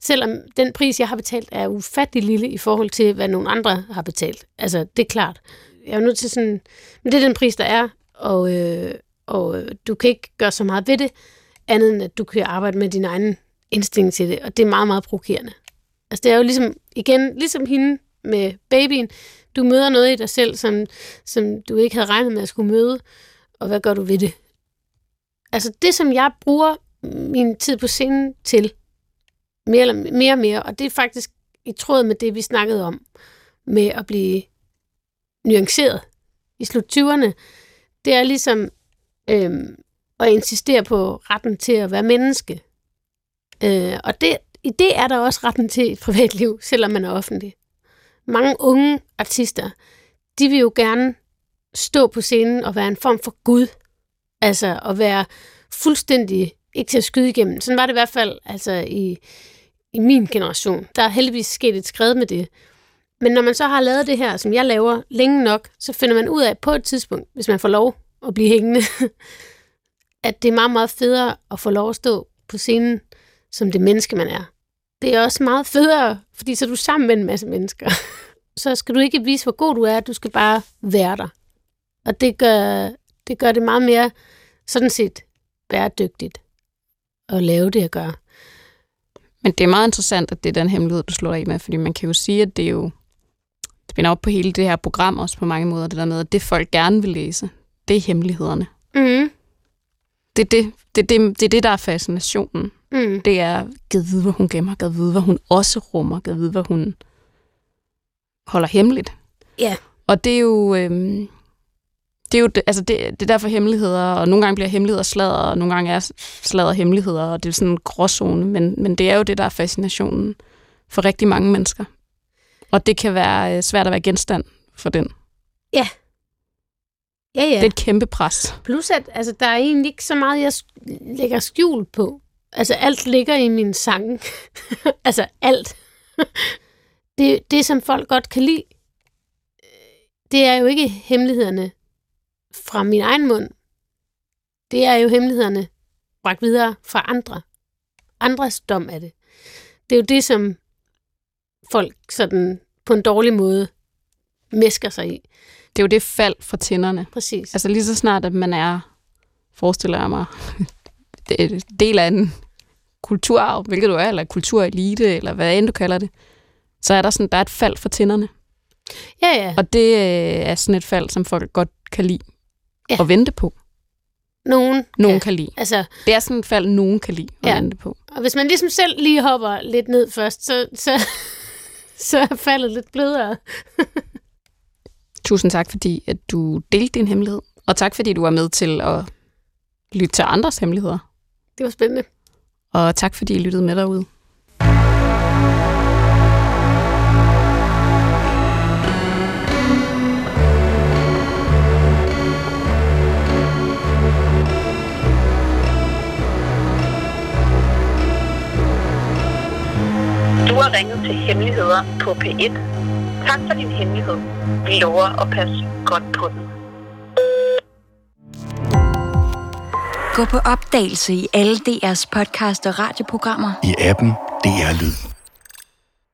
Selvom den pris, jeg har betalt, er ufattelig lille i forhold til, hvad nogle andre har betalt. Altså, det er klart. Jeg er nødt til sådan... Men det er den pris, der er, og, øh, og øh, du kan ikke gøre så meget ved det, andet end at du kan arbejde med din egen instinkt til det, og det er meget, meget provokerende. Altså, det er jo ligesom, igen, ligesom hende med babyen. Du møder noget i dig selv, som, som du ikke havde regnet med at skulle møde, og hvad gør du ved det? Altså, det, som jeg bruger min tid på scenen til, mere, eller, mere og mere, og det er faktisk i tråd med det, vi snakkede om, med at blive nuanceret i slut 20'erne. Det er ligesom øhm, og insistere på retten til at være menneske. Øh, og det, i det er der også retten til et privatliv, selvom man er offentlig. Mange unge artister, de vil jo gerne stå på scenen og være en form for Gud. Altså at være fuldstændig, ikke til at skyde igennem. Sådan var det i hvert fald altså i, i min generation. Der er heldigvis sket et skred med det. Men når man så har lavet det her, som jeg laver længe nok, så finder man ud af på et tidspunkt, hvis man får lov at blive hængende, at det er meget, meget federe at få lov at stå på scenen som det menneske, man er. Det er også meget federe, fordi så er du sammen med en masse mennesker. Så skal du ikke vise, hvor god du er, du skal bare være der. Og det gør det, gør det meget mere sådan set bæredygtigt at lave det, jeg gør. Men det er meget interessant, at det er den hemmelighed, du slår af med, fordi man kan jo sige, at det er jo det binder op på hele det her program også på mange måder, det der med, at det folk gerne vil læse, det er hemmelighederne. Mm. Det er det, det, er det, det, er det der er fascinationen. Mm. Det er, gad vide, hvad hun gemmer, gad vide, hvad hun også rummer, gad vide, hvad hun holder hemmeligt. Ja. Og det er jo, øhm, Det er jo altså det, det er derfor hemmeligheder, og nogle gange bliver hemmeligheder sladder, og nogle gange er sladder hemmeligheder, og det er sådan en gråzone, men, men det er jo det, der er fascinationen for rigtig mange mennesker. Og det kan være øh, svært at være genstand for den. Ja. Ja, ja. Det er et kæmpe pres. Plus at altså, der er egentlig ikke så meget, jeg lægger skjul på. Altså alt ligger i min sang. altså alt. det, det, som folk godt kan lide, det er jo ikke hemmelighederne fra min egen mund. Det er jo hemmelighederne bragt videre fra andre. Andres dom af det. Det er jo det, som folk sådan på en dårlig måde mesker sig i. Det er jo det fald fra tænderne. Præcis. Altså lige så snart, at man er, forestiller jeg mig, del af en kulturarv, hvilket du er, eller kulturelite, eller hvad end du kalder det, så er der sådan, der er et fald for tænderne. Ja, ja. Og det øh, er sådan et fald, som folk godt kan lide Ja. at vente på. Nogen, Nogen ja. kan lide. Altså, Det er sådan et fald, nogen kan lide at ja. vente på. og hvis man ligesom selv lige hopper lidt ned først, så, så, så er faldet lidt blødere. Tusind tak, fordi at du delte din hemmelighed. Og tak, fordi du var med til at lytte til andres hemmeligheder. Det var spændende. Og tak, fordi I lyttede med derude. Du har ringet til Hemmeligheder på P1. Tak for din hemmelighed. Vi lover at passe godt på den. Gå på opdagelse i alle DR's podcast og radioprogrammer. I appen DR Lyd.